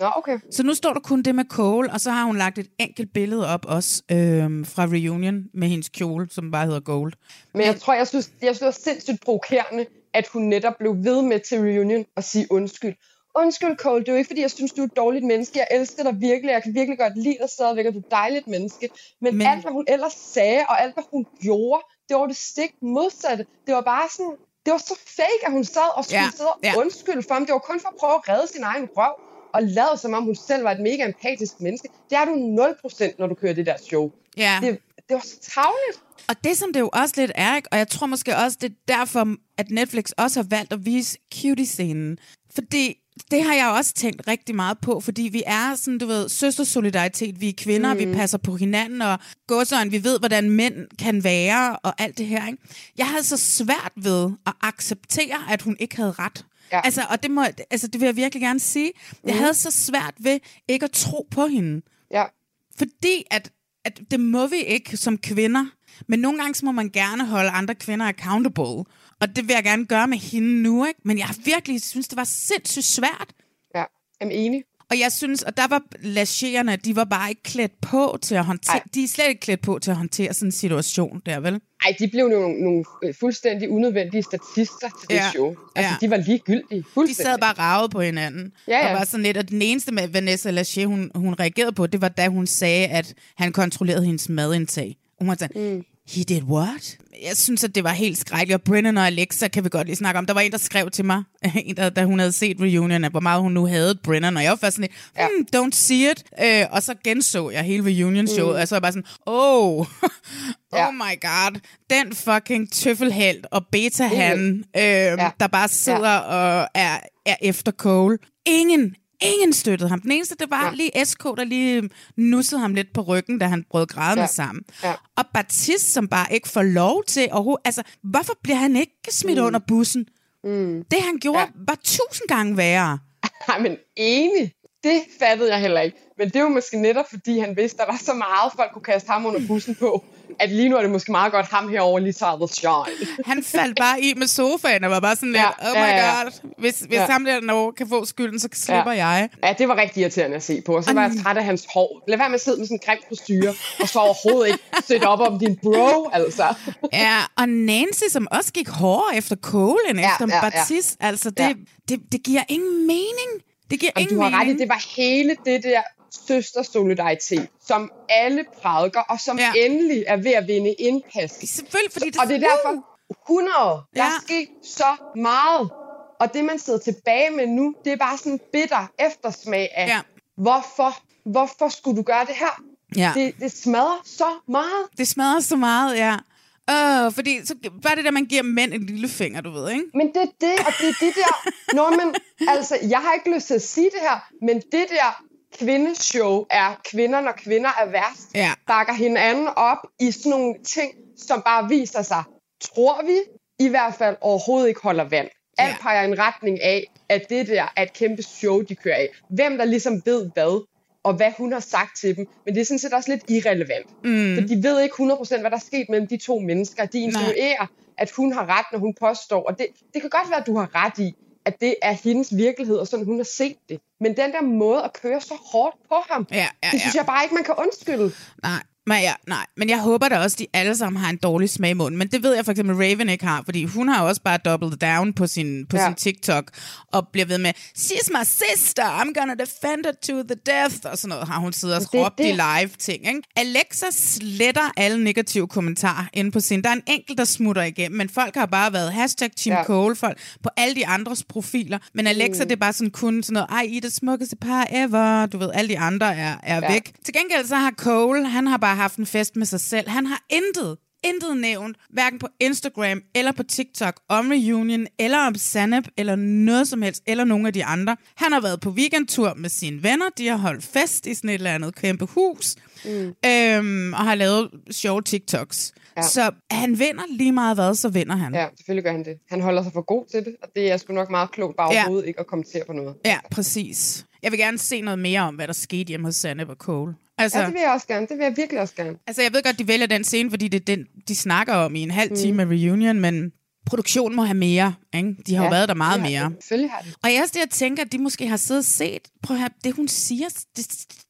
Nå, okay. Så nu står der kun det med Cole, og så har hun lagt et enkelt billede op også øhm, fra Reunion med hendes kjole, som bare hedder Gold. Men jeg tror, jeg synes, jeg synes, det var sindssygt provokerende, at hun netop blev ved med til reunion og sige undskyld. Undskyld, Cole, det er jo ikke, fordi jeg synes, du er et dårligt menneske. Jeg elsker dig virkelig. Jeg kan virkelig godt lide dig stadigvæk, og du er et dejligt menneske. Men, Men- alt, hvad hun ellers sagde, og alt, hvad hun gjorde, det var det stik modsatte. Det var bare sådan, det var så fake, at hun sad og skulle Ja, sidde og ja. undskylde for ham. Det var kun for at prøve at redde sin egen røv, og lade som om hun selv var et mega empatisk menneske. Det er du 0%, når du kører det der show. Ja. Det, det var så tavligt. Og det, som det jo også lidt er, ikke? og jeg tror måske også, det er derfor, at Netflix også har valgt at vise cutie-scenen. Fordi det har jeg også tænkt rigtig meget på, fordi vi er sådan, du ved, søstersolidaritet, vi er kvinder, mm. vi passer på hinanden, og godsøjne, vi ved, hvordan mænd kan være, og alt det her. Ikke? Jeg havde så svært ved at acceptere, at hun ikke havde ret. Ja. Altså, og det, må, altså, det vil jeg virkelig gerne sige. Jeg havde så svært ved ikke at tro på hende. Ja. Fordi at, at det må vi ikke som kvinder. Men nogle gange så må man gerne holde andre kvinder accountable. Og det vil jeg gerne gøre med hende nu, ikke? Men jeg virkelig synes, det var sindssygt svært. Ja, jeg er enig. Og jeg synes, og der var lagerne, de var bare ikke klædt på til at håndtere, Ej. de er slet ikke klædt på til at håndtere sådan en situation der, vel? Ej, de blev nogle, nogle øh, fuldstændig unødvendige statister til det Ja, show. Altså, ja. de var ligegyldige. De Fuldstændig. sad bare ravet på hinanden. Ja, ja. Og var sådan lidt, og den eneste med Vanessa Lachey, hun, hun reagerede på, det var da hun sagde, at han kontrollerede hendes madindtag. Hun var sådan, mm. He did what? Jeg synes, at det var helt skrækkeligt. Og Brennan og Alexa kan vi godt lige snakke om. Der var en, der skrev til mig, (laughs) en, der, da hun havde set reunion, at hvor meget hun nu havde Brennan. Og jeg var først sådan lidt, hmm, don't see it. Øh, og så genså jeg hele reunion-showet, mm. og så var jeg bare sådan, oh, oh Ja. my god, den fucking tøffelhelt og beta-han, øh, ja. der bare sidder ja. og er, er efter Cole. Ingen, ingen støttede ham. Den eneste, det var ja. Ja. lige SK, der lige nussede ham lidt på ryggen, da han brød grædende ja. Ja. sammen. Ja. Og Baptiste, som bare ikke får lov til overhovedet... Altså, hvorfor bliver han ikke smidt mm. under bussen? Mm. Det, han gjorde, ja. Ja. var tusind gange værre. (laughs) Ej, men enig. Det fattede jeg heller ikke. Men det var måske netop, fordi han vidste, der var så meget, folk kunne kaste ham under bussen på, at lige nu er det måske meget godt, ham herovre lige tager the shine. Han faldt bare i med sofaen og var bare sådan lidt, Ja, oh my ja, ja. god, hvis, hvis Ja. ham der når kan få skylden, så slipper Ja. jeg. Ja, det var rigtig irriterende at se på. Og så var jeg træt af hans hår. Lad være med at sidde med sådan en grim frisyre, og så overhovedet ikke sætte op om din bro, altså. Ja, og Nancy, som også gik hårdere efter Cole end Ja, efter ja, ja. Baptiste, altså det, Ja. det, det giver ingen mening. Det giver ingen du har ret i, mening. det var hele det der søstersolidaritet, som alle prædiker, og som Ja. endelig er ved at vinde indpas. Selvfølgelig, fordi det, Og det er derfor 100. Der Ja. er sket så meget. Og det, man sidder tilbage med nu, det er bare sådan en bitter eftersmag af, Ja. hvorfor, hvorfor skulle du gøre det her? Ja. Det, det smadrer så meget. Det smadrer så meget, ja. Uh, fordi så bare det der, man giver mænd en lille finger, du ved, ikke? Men det er det, og det er det der... Nå, men, altså, jeg har ikke lyst til at sige det her, men det der kvindeshow er kvinder, når kvinder er værst. Ja. Bakker hinanden op i sådan nogle ting, som bare viser sig, tror vi, i hvert fald overhovedet ikke holder vand. Alt Ja. peger i en retning af, at det der er et kæmpe show, de kører af. Hvem der ligesom ved hvad, og hvad hun har sagt til dem. Men det er sådan set også lidt irrelevant. Mm. For de ved ikke 100% hvad der er sket mellem de to mennesker. De insinuerer, at hun har ret, når hun påstår. Og det, det kan godt være, at du har ret i, at det er hendes virkelighed, og sådan hun har set det. Men den der måde at køre så hårdt på ham, Ja, ja, det synes ja. jeg bare ikke, man kan undskylde. Nej. Men, ja, nej, men jeg håber da også, at de alle sammen har en dårlig smag i munden. Men det ved jeg for eksempel, Raven ikke har, fordi hun har også bare doubled down på sin, på Ja. sin TikTok, og bliver ved med, she's my sister, I'm gonna defend her to the death, og sådan noget har hun siddet og det råbt i det. live ting. Ikke? Alexa sletter alle negative kommentarer inde på sin. Der er en enkelt, der smutter igennem, men folk har bare været hashtag Team Ja. Cole, folk på alle de andres profiler. Men Alexa, mm. det er bare sådan kun sådan noget, ej, I er det smukkeste par ever. Du ved, alle de andre er, er. Ja. væk. Til gengæld så har Cole, han har bare haft en fest med sig selv. Han har intet, intet nævnt, hverken på Instagram eller på TikTok, om reunion, eller om Sanep, eller noget som helst, eller nogen af de andre. Han har været på weekendtur med sine venner, de har holdt fest i sådan et eller andet kæmpe hus, mm. øhm, og har lavet sjove TikToks. Ja. Så han vinder lige meget hvad, så vinder han. Ja, selvfølgelig gør han det. Han holder sig for god til det, og det er sgu nok meget klogt bare Ja. overhovedet ikke at kommentere på noget. Ja, præcis. Jeg vil gerne se noget mere om, hvad der skete hjemme hos Sandep og Cole. Altså, Ja, det vil jeg også gerne. Det vil jeg virkelig også gerne. altså, jeg ved godt, de vælger den scene, fordi det er den, de snakker om i en halv time mm. reunion, men produktionen må have mere. Ikke? De har ja, jo været der meget det mere. det. Selvfølgelig har det. Og jeg også det, jeg tænker, at de måske har siddet og set, prøv at det hun siger, det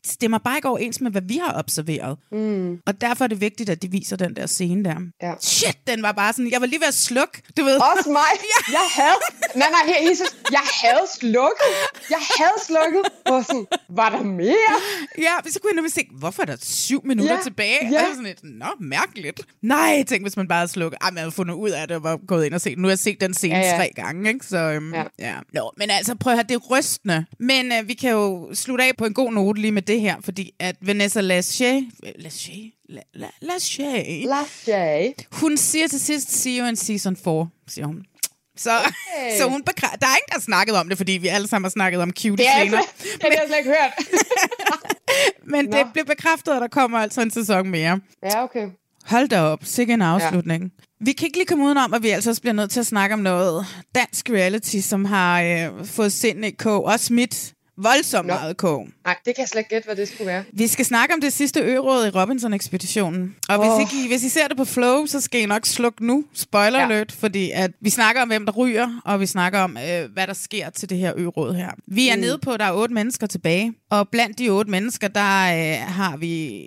stemmer bare ikke overens med, hvad vi har observeret. Mm. Og derfor er det vigtigt, at de viser den der scene der. Ja. Shit, den var bare sådan, jeg var lige ved at slukke, du ved. Også mig. (laughs) Ja. Jeg havde... Nej, nej, her, Jesus. Jeg havde slukket. Jeg havde slukket. Og sådan, var der mere? Ja, så kunne jeg nemlig se, hvorfor er der syv minutter Ja, tilbage? ja. Og sådan lidt, nå, mærkeligt. Nej, tænk, hvis man bare havde slukket. Ej, jeg havde fundet ud af det og var gået ind og set. Nu har jeg set den scene Ja, ja, ja. tre gange, ikke? Så, øhm, Ja. ja. Nå, men altså, prøv at høre, det er rystende. Men øh, vi kan jo slutte af på en god note lige med det her, fordi at Vanessa Lachey, Lachey, La, La, Lachey, Lachey. hun siger til sidst, see you in season 4, siger hun. Så, okay. så hun bekræ- Der er ingen, der har snakket om det, fordi vi alle sammen har snakket om cute Det er scener. (laughs) det har jeg slet ikke hørt. (laughs) Men Nå. det blev bekræftet, at der kommer altså en sæson mere. Ja, okay. Hold da op, sikke en afslutning. Ja. Vi kan ikke lige komme udenom, at vi altså også bliver nødt til at snakke om noget dansk reality, som har øh, fået sind i kog og smidt voldsomt Nå. meget kog. Nej, det kan jeg slet ikke gætte, hvad det skulle være. Vi skal snakke om det sidste øråd i Robinson-ekspeditionen. Og Åh. hvis, ikke I, hvis I ser det på Flow, så skal I nok slukke nu. Spoiler Ja. alert, fordi at vi snakker om, hvem der ryger, og vi snakker om, øh, hvad der sker til det her øråd her. Vi er mm. nede på, at der er otte mennesker tilbage. Og blandt de otte mennesker, der øh, har vi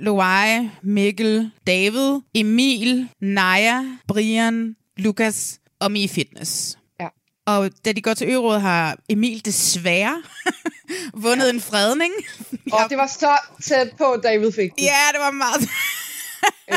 Loai, Mikkel, David, Emil, Naja, Brian, Lukas og Mi Fitness. Ja. Og da de går til ørådet, har Emil desværre (laughs) vundet ja. en fredning. Og det var så tæt på, David fik den. Ja, det var meget...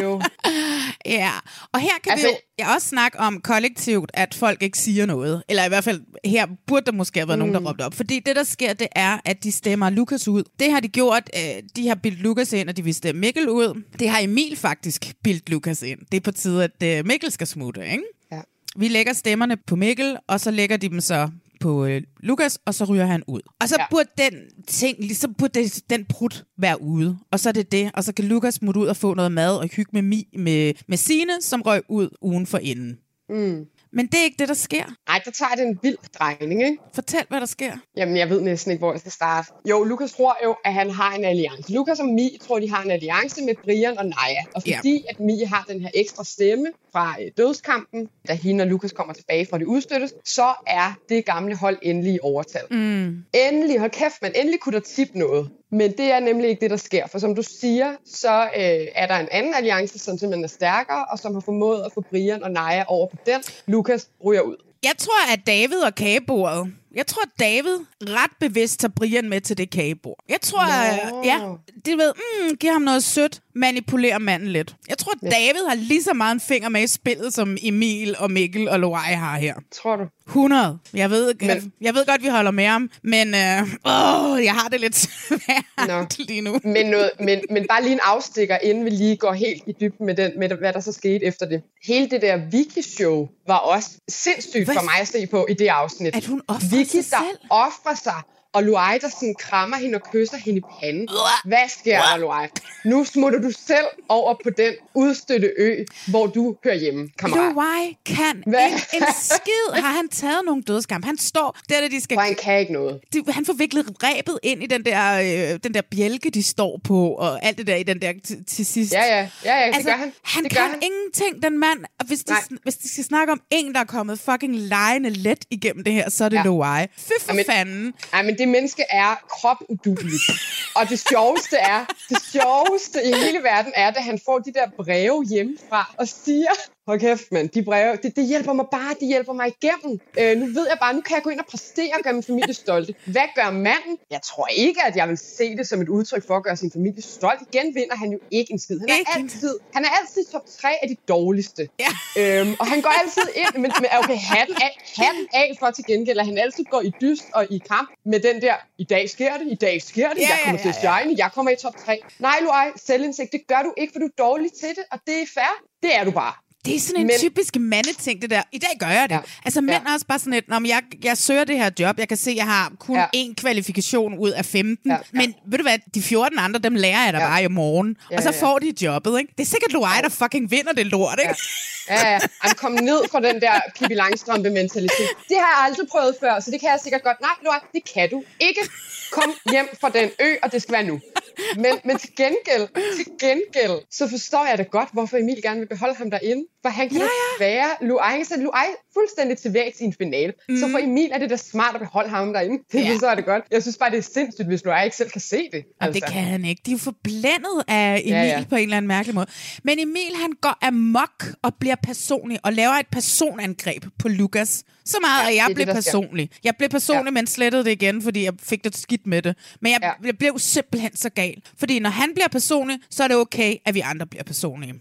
Jo. (laughs) ja, og her kan altså, Altså- vi jo også snakke om kollektivt, at folk ikke siger noget. Eller i hvert fald, her burde der måske have været mm. nogen, der råbte op. Fordi det, der sker, det er, at de stemmer Lukas ud. Det har de gjort. Øh, de har bildt Lukas ind, og de vil stemme Mikkel ud. Det har Emil faktisk bildt Lukas ind. Det er på tide, at øh, Mikkel skal smutte, ikke? Ja. Vi lægger stemmerne på Mikkel, og så lægger de dem så på øh, Lukas, og så ryger han ud. Og så ja. Burde den ting, ligesom burde det, den prut være ude. Og så er det det. Og så kan Lukas smutte ud og få noget mad og hygge med, mi, med, med Sine, som røg ud ugen for inden. Mm. Men det er ikke det, der sker. Ej, der tager det en vild drejning, ikke? Fortæl, hvad der sker. Jamen, jeg ved næsten ikke, hvor jeg skal starte. Jo, Lukas tror jo, at han har en alliance. Lukas og Mi tror, de har en alliance med Brian og Naja. Og Ja. fordi at Mi har den her ekstra stemme fra øh, dødskampen, da hende og Lukas kommer tilbage fra det udstøttes, så er det gamle hold endelig overtaget. Mm. Endelig, hold kæft, man. Endelig kunne der tippe noget. Men det er nemlig ikke det, der sker. For som du siger, så øh, er der en anden alliance, som simpelthen er stærkere, og som har formået at få Brian og Naja over på den. Lukas ryger ud. Jeg tror, at David og kagebordet... Jeg tror, at David ret bevidst tager Brian med til det kagebord. Jeg tror, Nå. at, ja, det ved, mm, giver ham noget sødt, manipulerer manden lidt. Jeg tror, at David har lige så meget en finger med i spillet, som Emil og Mikkel og Loai har her. Tror du? 100. Jeg ved, men, Men- jeg ved godt, vi holder med ham, men øh, åh, jeg har det lidt svært Nå. lige nu. Men, noget, men, men bare lige en afstikker, inden vi lige går helt i dybden med, den, med hvad der så skete efter det. Hele det der Vicky-show var også sindssygt Hvad? for mig at se på i det afsnit. At hun offrer Sig der offrer sig, og Luai, der sådan krammer hende og kysser hende i panden. Hvad sker der, Luai? Nu smutter du selv over på den udstøtte ø, hvor du hører hjemme, kammerat. Loai kan Hvad? ikke en skid. Har han taget nogle dødskamp? Han står der, da de skal... For han kan ikke noget. de, han får viklet rebet ind i den der, øh, den der bjælke, de står på, og alt det der i den der til, til sidst. Ja, ja, ja, ja det altså, gør han. Han det kan gør han. ingenting, den mand. Og hvis de, Nej. hvis de skal snakke om en, der er kommet fucking lejende let igennem det her, så er det ja. Ja. Loai. Fy for Jamen- fanden. Men det menneske er kropuduligt. Og det sjoveste er, det sjoveste i hele verden er, da han får de der breve hjemmefra og siger, hold kæft mand, de breve, det, det hjælper mig bare, det hjælper mig igennem. Øh, nu ved jeg bare, nu kan jeg gå ind og præstere og gøre min familie stolte. Hvad gør manden? Jeg tror ikke, at jeg vil se det som et udtryk for at gøre sin familie stolt. Igen vinder han jo ikke en skid. Han er Ikke altid, han er altid top 3 af de dårligste. Ja. Øhm, og han går altid ind, men, men okay, hatten af, hatten af for til gengæld, at han altid går i dyst og i kamp med den der, i dag sker det, i dag sker det, Ja, jeg kommer ja, til at shine, jeg kommer i top 3. Nej, Luai, selvindsigt, det gør du ikke, for du er dårlig til det, og det er fair. Det er du bare. Det er sådan en Men- typisk mandeting, det der. I dag gør jeg det. Ja. Ja. Altså mænd Ja. er også bare sådan et, om jeg, jeg søger det her job, jeg kan se, jeg har kun Ja. ja. én kvalifikation ud af 15. Ja, Ja. ja. Men ved du hvad, de 14 andre, dem lærer jeg da Ja. ja. bare i morgen. Ja, og så ja, ja. får de jobbet, ikke? Det er sikkert Luai, der fucking vinder det lort, ikke? Ja, ja. Han kom ned fra den der Pippi Langstrømpe-mentalitet. Det har jeg aldrig prøvet før, så det kan jeg sikkert godt. Nej, Loa, det kan du ikke. Kom hjem fra den ø, og det skal være nu. Men, men til gengæld, til gengæld, så forstår jeg da godt, hvorfor Emil gerne vil beholde ham derinde. For han kan ja, ja. være Luai, så Luai fuldstændig til vægs i en finale. Mm. Så for Emil er det da smart at beholde ham derinde. (laughs) Det Ja. forstår jeg det godt. Jeg synes bare, det er sindssygt, hvis Luai ikke selv kan se det. Og det kan han ikke. De er jo forblændet af Emil Ja, ja, på en eller anden mærkelig måde. Men Emil, han går amok og bliver personlig og laver et personangreb på Lukas. Så meget, Ja, at jeg er blev det, sker. personlig. Jeg blev personlig, Ja. men slettede det igen, fordi jeg fik det skidt med det. Men jeg, ja. jeg blev simpelthen så gal. Fordi når han bliver personlig, så er det okay, at vi andre bliver personlige.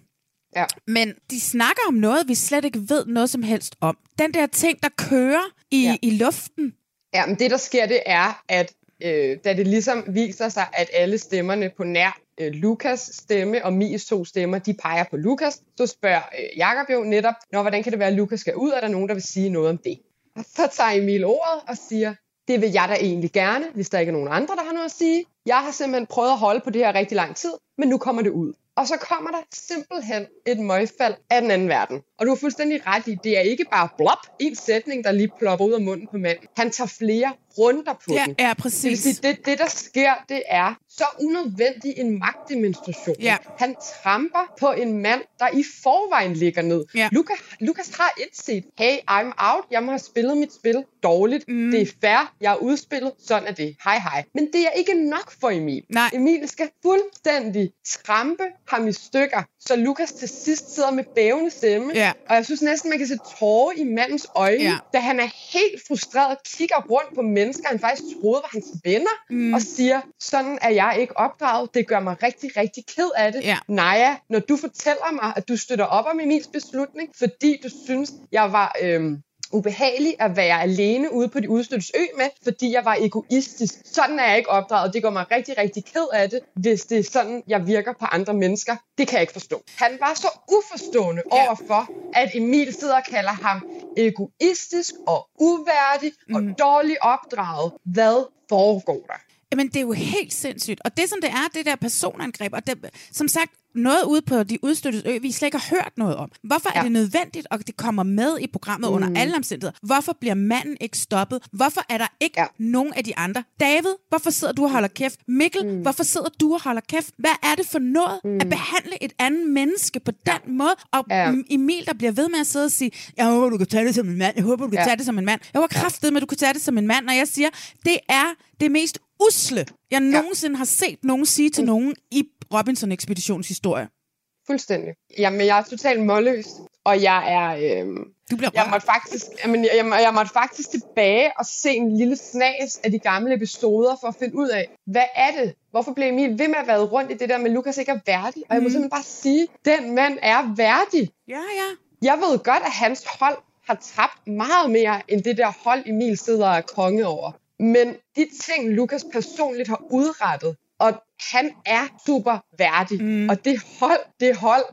Ja. Men de snakker om noget, vi slet ikke ved noget som helst om. Den der ting, der kører i, Ja. i luften. Ja, men det der sker, det er, at øh, da det ligesom viser sig, at alle stemmerne på nær øh, Lukas stemme og Mies to stemmer, de peger på Lukas, så spørger øh, Jakob jo netop, Nå, hvordan kan det være, at Lukas skal ud? Er der nogen, der vil sige noget om det? Og så tager Emil ordet og siger, det vil jeg da egentlig gerne, hvis der ikke er nogen andre, der har noget at sige. Jeg har simpelthen prøvet at holde på det her rigtig lang tid, men nu kommer det ud. Og så kommer der simpelthen et møgfald af den anden verden. Og du har fuldstændig ret i, det er ikke bare blop, en sætning, der lige plopper ud af munden på manden. Han tager flere runder på Ja, den. ja, Det, præcis. sige, det, det, der sker, det er så unødvendig en magtdemonstration. Ja. Han tramper på en mand, der i forvejen ligger ned. Ja. Lukas, Lukas har indset, hey, I'm out, jeg må have spillet mit spil dårligt. Mm. Det er fair, jeg er udspillet, sådan er det. Hej, hej. Men det er ikke nok for Emil. Nej. Emil skal fuldstændig trampe ham i stykker, så Lukas til sidst sidder med bævende stemme. Ja. Og jeg synes næsten, man kan se tårer i mandens øjne, Ja. da han er helt frustreret, kigger rundt på mennesker, han faktisk troede var hans venner, mm. og siger, sådan er jeg ikke opdraget, det gør mig rigtig, rigtig ked af det. Ja. Naja, når du fortæller mig, at du støtter op om Emils beslutning, fordi du synes, jeg var... Øhm, ubehagelig at være alene ude på de udstøttes ø med, fordi jeg var egoistisk. Sådan er jeg ikke opdraget. Det gør mig rigtig, rigtig ked af det, hvis det er sådan, jeg virker på andre mennesker. Det kan jeg ikke forstå. Han var så uforstående Ja. overfor, at Emil sidder og kalder ham egoistisk og uværdig mm. og dårligt opdraget. Hvad foregår der? Jamen, det er jo helt sindssygt. Og det, som det er, det der personangreb, og det, som sagt, noget ude på de udstøttes ø, vi slet ikke har hørt noget om. Hvorfor ja. Er det nødvendigt, og det kommer med i programmet mm. under alle omstændigheder? Hvorfor bliver manden ikke stoppet? Hvorfor er der ikke ja. Nogen af de andre? David, hvorfor sidder du og holder kæft? Mikkel, mm. hvorfor sidder du og holder kæft? Hvad er det for noget mm. at behandle et andet menneske på den måde? Og Ja. Emil, der bliver ved med at sidde og sige, jeg håber, du kan tage det som en mand. Jeg håber, du kan ja. Tage det som en mand. Jeg var kraftet med, at du kan tage det som en mand, når jeg siger, det er det mest usle, jeg nogensinde har set nogen sige til nogen i Robinson-ekspeditionens historie. Fuldstændig. Jamen, jeg er totalt målløs, og jeg er... Øhm, Du bliver jeg måtte, faktisk, jamen, jeg, jeg, jeg måtte faktisk tilbage og se en lille snas af de gamle episoder for at finde ud af, hvad er det? Hvorfor blev Emil ved med at være rundt i det der med, Lukas ikke er værdig? Og jeg må simpelthen bare sige, den mand er værdig. Ja, ja. Jeg ved godt, at hans hold har tabt meget mere, end det der hold Emil sidder og konge over. Men de ting, Lukas personligt har udrettet, og han er super værdig. Mm. Og det hold, det hold,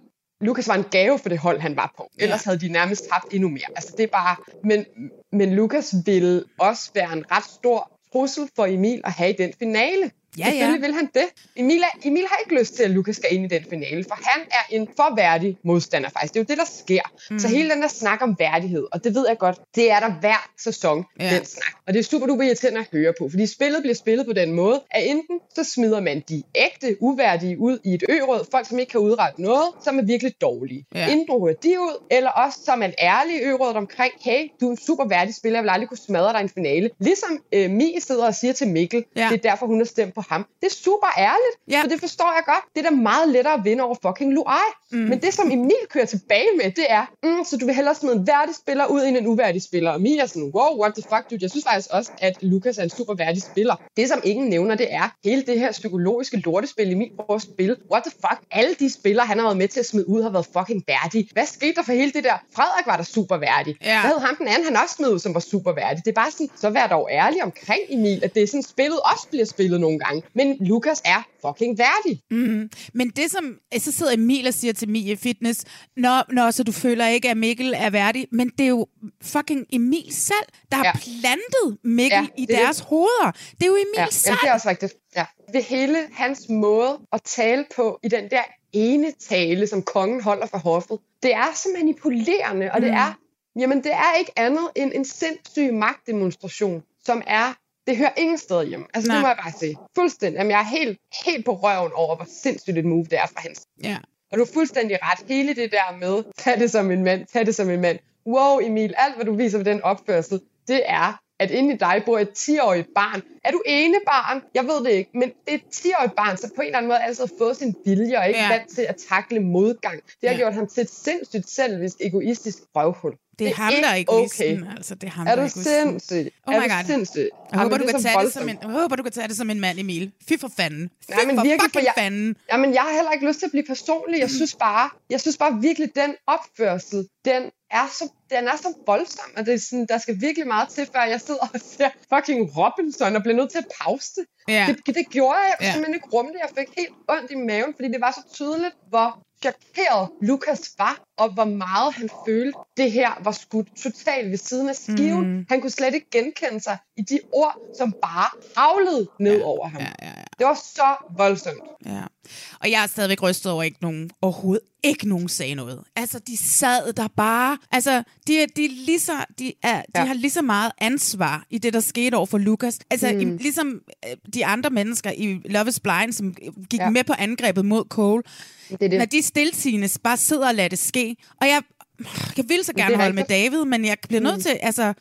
Lukas var en gave for det hold, han var på. Ellers havde de nærmest tabt endnu mere. Altså det er bare, men, men Lukas ville også være en ret stor trussel for Emil at have i den finale. Ja, Selvfølgelig ja. vil han det. Emil, er, Emil har ikke lyst til, at Lukas skal ind i den finale, for han er en forværdig modstander faktisk. Det er jo det, der sker. Mm. Så hele den der snak om værdighed, og det ved jeg godt, det er der hver sæson, Ja. den snak. Og det er super duper irriterende at høre på, fordi spillet bliver spillet på den måde, at enten så smider man de ægte uværdige ud i et øråd, folk som ikke kan udrette noget, som er virkelig dårlige. Ja. Enten ryger de ud, eller også så er man ærlig i ørådet omkring, hey, du er en super værdig spiller, jeg vil aldrig kunne smadre dig i en finale. Ligesom øh, Mie sidder og siger til Mikkel, ja. det er derfor, hun har stemt på ham. Det er super ærligt, Ja. for det forstår jeg godt. Det er da meget lettere at vinde over fucking Luai. Mm. Men det, som Emil kører tilbage med, det er, mm, så du vil hellere smide en værdig spiller ud end en uværdig spiller. Og Mia er sådan, wow, what the fuck, dude. Jeg synes faktisk, også, at Lukas er en super værdig spiller. Det, som ingen nævner, det er hele det her psykologiske lortespil, Emil prøver at spille. What the fuck? Alle de spillere, han har været med til at smide ud, har været fucking værdige. Hvad skete der for hele det der? Frederik var der super værdig. Ja. Hvad hed ham den anden, han også smed ud, som var super værdig? Det er bare sådan, så vær dog ærlig omkring Emil, at det er sådan, spillet også bliver spillet nogle gange. Men Lukas er fucking værdig. Mm. Men det som, så sidder Emil og siger til Mie Fitness, Nå, nå, så du føler ikke, at Mikkel er værdig, men det er jo fucking Emil selv, der har Ja. plantet Mikkel Ja, i er deres det. hoveder. Det er jo Emil Ja, selv. jamen, det er også rigtigt. Ja. Det hele hans måde at tale på i den der ene tale, som kongen holder for hoffet, det er så manipulerende, og det er, jamen det er ikke andet end en sindssyg magtdemonstration, som er, det hører ingen steder hjem. Altså Nej. det må jeg bare sige. Fuldstændig. Jamen, jeg er helt, helt på røven over, hvor sindssygt et move det er fra hans. Ja. Og du er fuldstændig ret. Hele det der med, tag det som en mand, tag det som en mand. Wow, Emil, alt hvad du viser ved den opførsel, det er, at inde i dig bor et 10-årigt barn. Er du ene barn? Jeg ved det ikke, men det er et 10-årigt barn, så på en eller anden måde altid har fået sin vilje og ikke Ja. vant til at takle modgang. Det har ja. gjort ham til et sindssygt selvisk, egoistisk røvhul. Det er ham, der er ikke egoisten. Altså, det er ham, Er der du egoisten. sindssyg? Oh er my God. sindssyg? Jeg håber, du kan tage det som en, jeg håber, du kan tage det som en mand, Emil. Fy for fanden. Fy Nej, men for virkelig, fucking jeg- fanden. Jamen, jeg har heller ikke lyst til at blive personlig. Jeg synes bare, jeg synes bare virkelig, den opførsel, den er så, den er så voldsom, at det er sådan, der skal virkelig meget til, før jeg sidder og ser fucking Robinson og bliver nødt til at pause det. Ja. Det, det gjorde jeg. Ja. simpelthen ikke rumme det. Jeg fik helt ondt i maven, fordi det var så tydeligt, hvor chokeret Lukas var, og hvor meget han følte, det her var skudt totalt ved siden af skiven. Mm. Han kunne slet ikke genkende sig i de ord, som bare havlede ned ja. over ham. Ja, ja, ja. Det var så voldsomt. Ja. Og jeg er stadigvæk rystet over, at ikke nogen, overhovedet ikke nogen sagde noget. Altså, de sad der bare... Altså, de, de, lige så, de, er, de Ja. har lige så meget ansvar i det, der skete over for Lukas. Altså, mm. i, ligesom øh, de andre mennesker i Love is Blind, som gik ja. Med på angrebet mod Cole. Det det. Når de stiltigende bare sidder og lader det ske. Og jeg, jeg vil så gerne er holde med. David, men jeg bliver nødt til... Altså,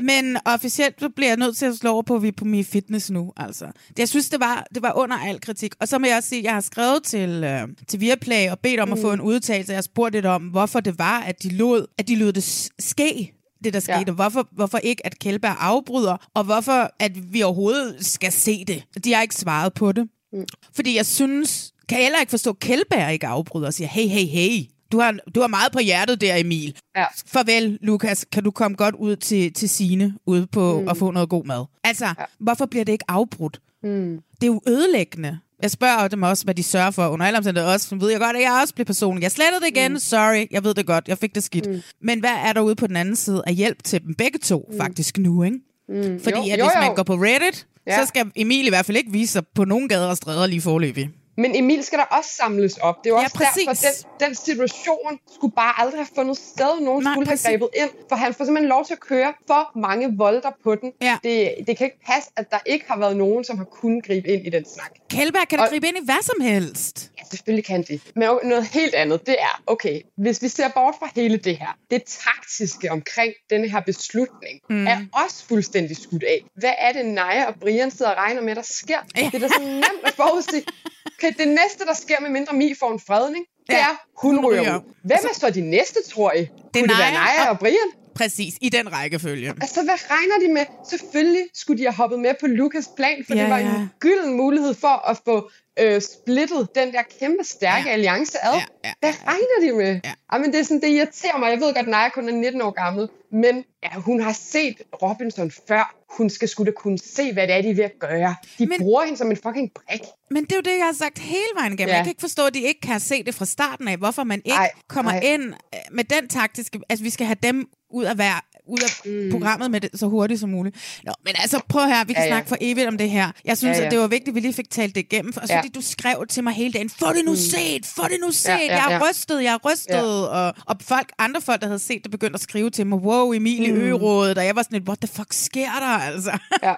men officielt så bliver jeg nødt til at slå over på, at vi er på min fitness nu. Altså. Jeg synes, det var, det var under al kritik. Og så må jeg også sige, at jeg har skrevet til, øh, til Viaplay og bedt om mm. at få en udtalelse. Jeg har spurgt lidt om, hvorfor det var, at de lod, at de lod det ske det, der skete. Ja. Hvorfor, hvorfor ikke, at Kjellberg afbryder, og hvorfor, at vi overhovedet skal se det. De har ikke svaret på det. Mm. Fordi jeg synes, kan jeg heller ikke forstå, at Kjellberg ikke afbryder og siger, hey, hey, hey, du har, du har meget på hjertet der, Emil. Ja. Farvel, Lukas. Kan du komme godt ud til, til Sine ude på mm. og få noget god mad? Altså, ja. hvorfor bliver det ikke afbrudt? Mm. Det er jo ødelæggende. Jeg spørger dem også, hvad de sørger for. Under alle omstændigheder også, for ved jeg godt, at jeg også bliver personlig. Jeg slettede det igen. Mm. Sorry, jeg ved det godt. Jeg fik det skidt. Mm. Men hvad er der ude på den anden side af hjælp til dem begge to, mm. faktisk nu, ikke? Mm. Fordi Jo, at jo, hvis jo. man går på Reddit. Ja. så skal Emil i hvert fald ikke vise sig på nogen gader og stræder lige forløbig. Men Emil skal der også samles op. Det er jo Ja, også præcis. derfor, den, den situation skulle bare aldrig have fundet sted. Nogen Nej, skulle præcis. have grebet ind, for han får simpelthen lov til at køre for mange volder på den. Ja. Det, det kan ikke passe, at der ikke har været nogen, som har kunnet gribe ind i den snak. Kjellberg kan da Og- gribe ind i hvad som helst. Ja, selvfølgelig kan de. Men noget helt andet, det er, okay, hvis vi ser bort fra hele det her, det taktiske omkring denne her beslutning, mm. er også fuldstændig skudt af. Hvad er det, Naja og Brian sidder og regner med, der sker? Det er da så nemt at forudsige. (laughs) Okay, det næste, der sker, med mindre Mi får en fredning, det Ja, er, hun, hun ryger ryger. ud. Hvem er så de næste, tror I? Kunne det være Naja Naja og- Brian? Præcis, i den rækkefølge. Altså, hvad regner de med? Selvfølgelig skulle de have hoppet med på Lukas plan, for ja, det var ja. en gylden mulighed for at få øh, splittet den der kæmpe stærke Ja. ja. alliance ad. Ja, ja, hvad regner de med? Ja. Ja. men det, er sådan, det irriterer mig. Jeg ved godt, at Naja kun er 19 år gammel, men ja, hun har set Robinson før. Hun skal skulle da kunne se, hvad det er, de er ved at gøre. De Men- bruger hende som en fucking brik. Men det er jo det, jeg har sagt hele vejen igennem. Ja. Ja. Jeg kan ikke forstå, at de ikke kan se det fra starten af, hvorfor man ikke Ej, kommer ej. ind øh, med den taktiske... Altså, vi skal have dem ud af, hver, ud af mm. programmet med det så hurtigt som muligt. Nå, men altså, prøv her, vi kan ja, Ja, snakke for evigt om det her. Jeg synes, ja, Ja, at det var vigtigt, at vi lige fik talt det igennem. Også ja. Ja. fordi du skrev til mig hele dagen, få det nu mm. set, få det nu set, ja, ja, jeg er ja. rystet, jeg er rystet. Ja. Og, og folk, andre folk, der havde set det, begyndte at skrive til mig, wow, Emil mm. Ørådet, og jeg var sådan lidt, what the fuck sker der, altså? Ja.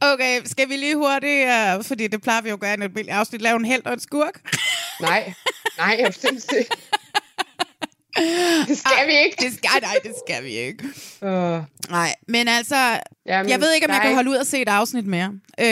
(laughs) Okay, skal vi lige hurtigt, uh, fordi det plejer vi jo at gøre i et afsnit, lave en held og en skurk? Nej, nej, jeg er sindssygt. (laughs) (laughs) Det skal vi ikke. Det skal, nej, det skal vi ikke. Uh, Nej, men altså, Jamen, jeg ved ikke, om jeg der er kan holde ud og se et afsnit mere. Øh,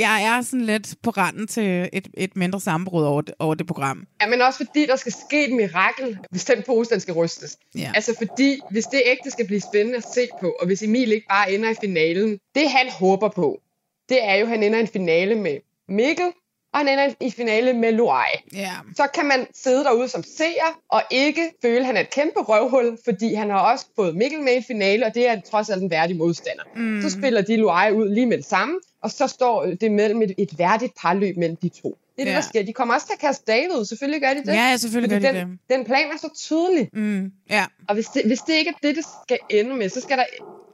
jeg er sådan lidt på randen til et, et mindre sammenbrud over det, over det program. Ja, men også fordi, der skal ske et mirakel, hvis den pose, den skal rystes. Ja. Altså fordi, hvis det ægte skal blive spændende at se på, og hvis Emil ikke bare ender i finalen, det han håber på, det er jo, at han ender i en finale med Mikkel, og han ender i finale med Loai. Ja. Så kan man sidde derude som seer, og ikke føle, at han er et kæmpe røvhul, fordi han har også fået Mikkel med i finale, og det er trods alt en værdig modstander. Mm. Så spiller de Loai ud lige med det samme, og så står det mellem et, et værdigt parløb mellem de to. Det er det, Ja. der sker. De kommer også til at kaste David ud. Selvfølgelig gør de det. Ja, ja, selvfølgelig gør de den, det. Den plan er så tydelig. Mm, ja. Og hvis det, hvis det ikke er det, det skal ende med, så skal, der,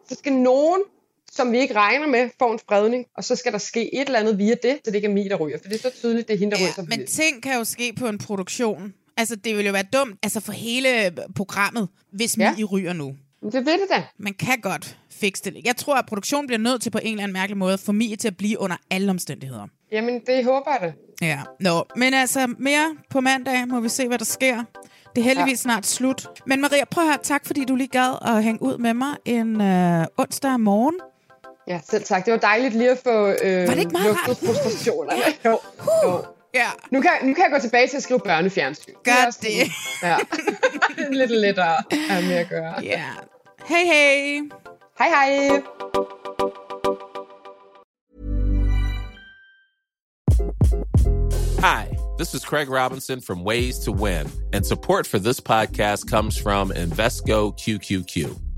så skal nogen, som vi ikke regner med, få en spredning, og så skal der ske et eller andet via det, så det ikke er mig, der ryger. For det er så tydeligt, det er hende, der ryger. ja. så Men ting kan jo ske på en produktion. Altså, det vil jo være dumt altså for hele programmet, hvis Ja. I ryger nu. Men det ved det da. Man kan godt fikse det. Jeg tror, at produktionen bliver nødt til på en eller anden mærkelig måde at få Mie til at blive under alle omstændigheder. Jamen, det håber jeg da. Ja, Nå, men altså mere på mandag må vi se, hvad der sker. Det er heldigvis ja. snart slut. Men Maria, prøv at høre, tak fordi du lige gad at hænge ud med mig en øh, onsdag morgen. Ja, selv tak. Det var dejligt lige at få øh, det ikke meget luftet rart? frustrationerne. jo, jo. Ja, Nu kan, nu kan jeg gå tilbage til at skrive børnefjernsyn. gør er det. sådan- Ja. (laughs) det er lidt lettere at have med at gøre. Ja. Hej, hej. Hej, hej. Hi, this is Craig Robinson from Ways to Win, and support for this podcast comes from Invesco QQQ.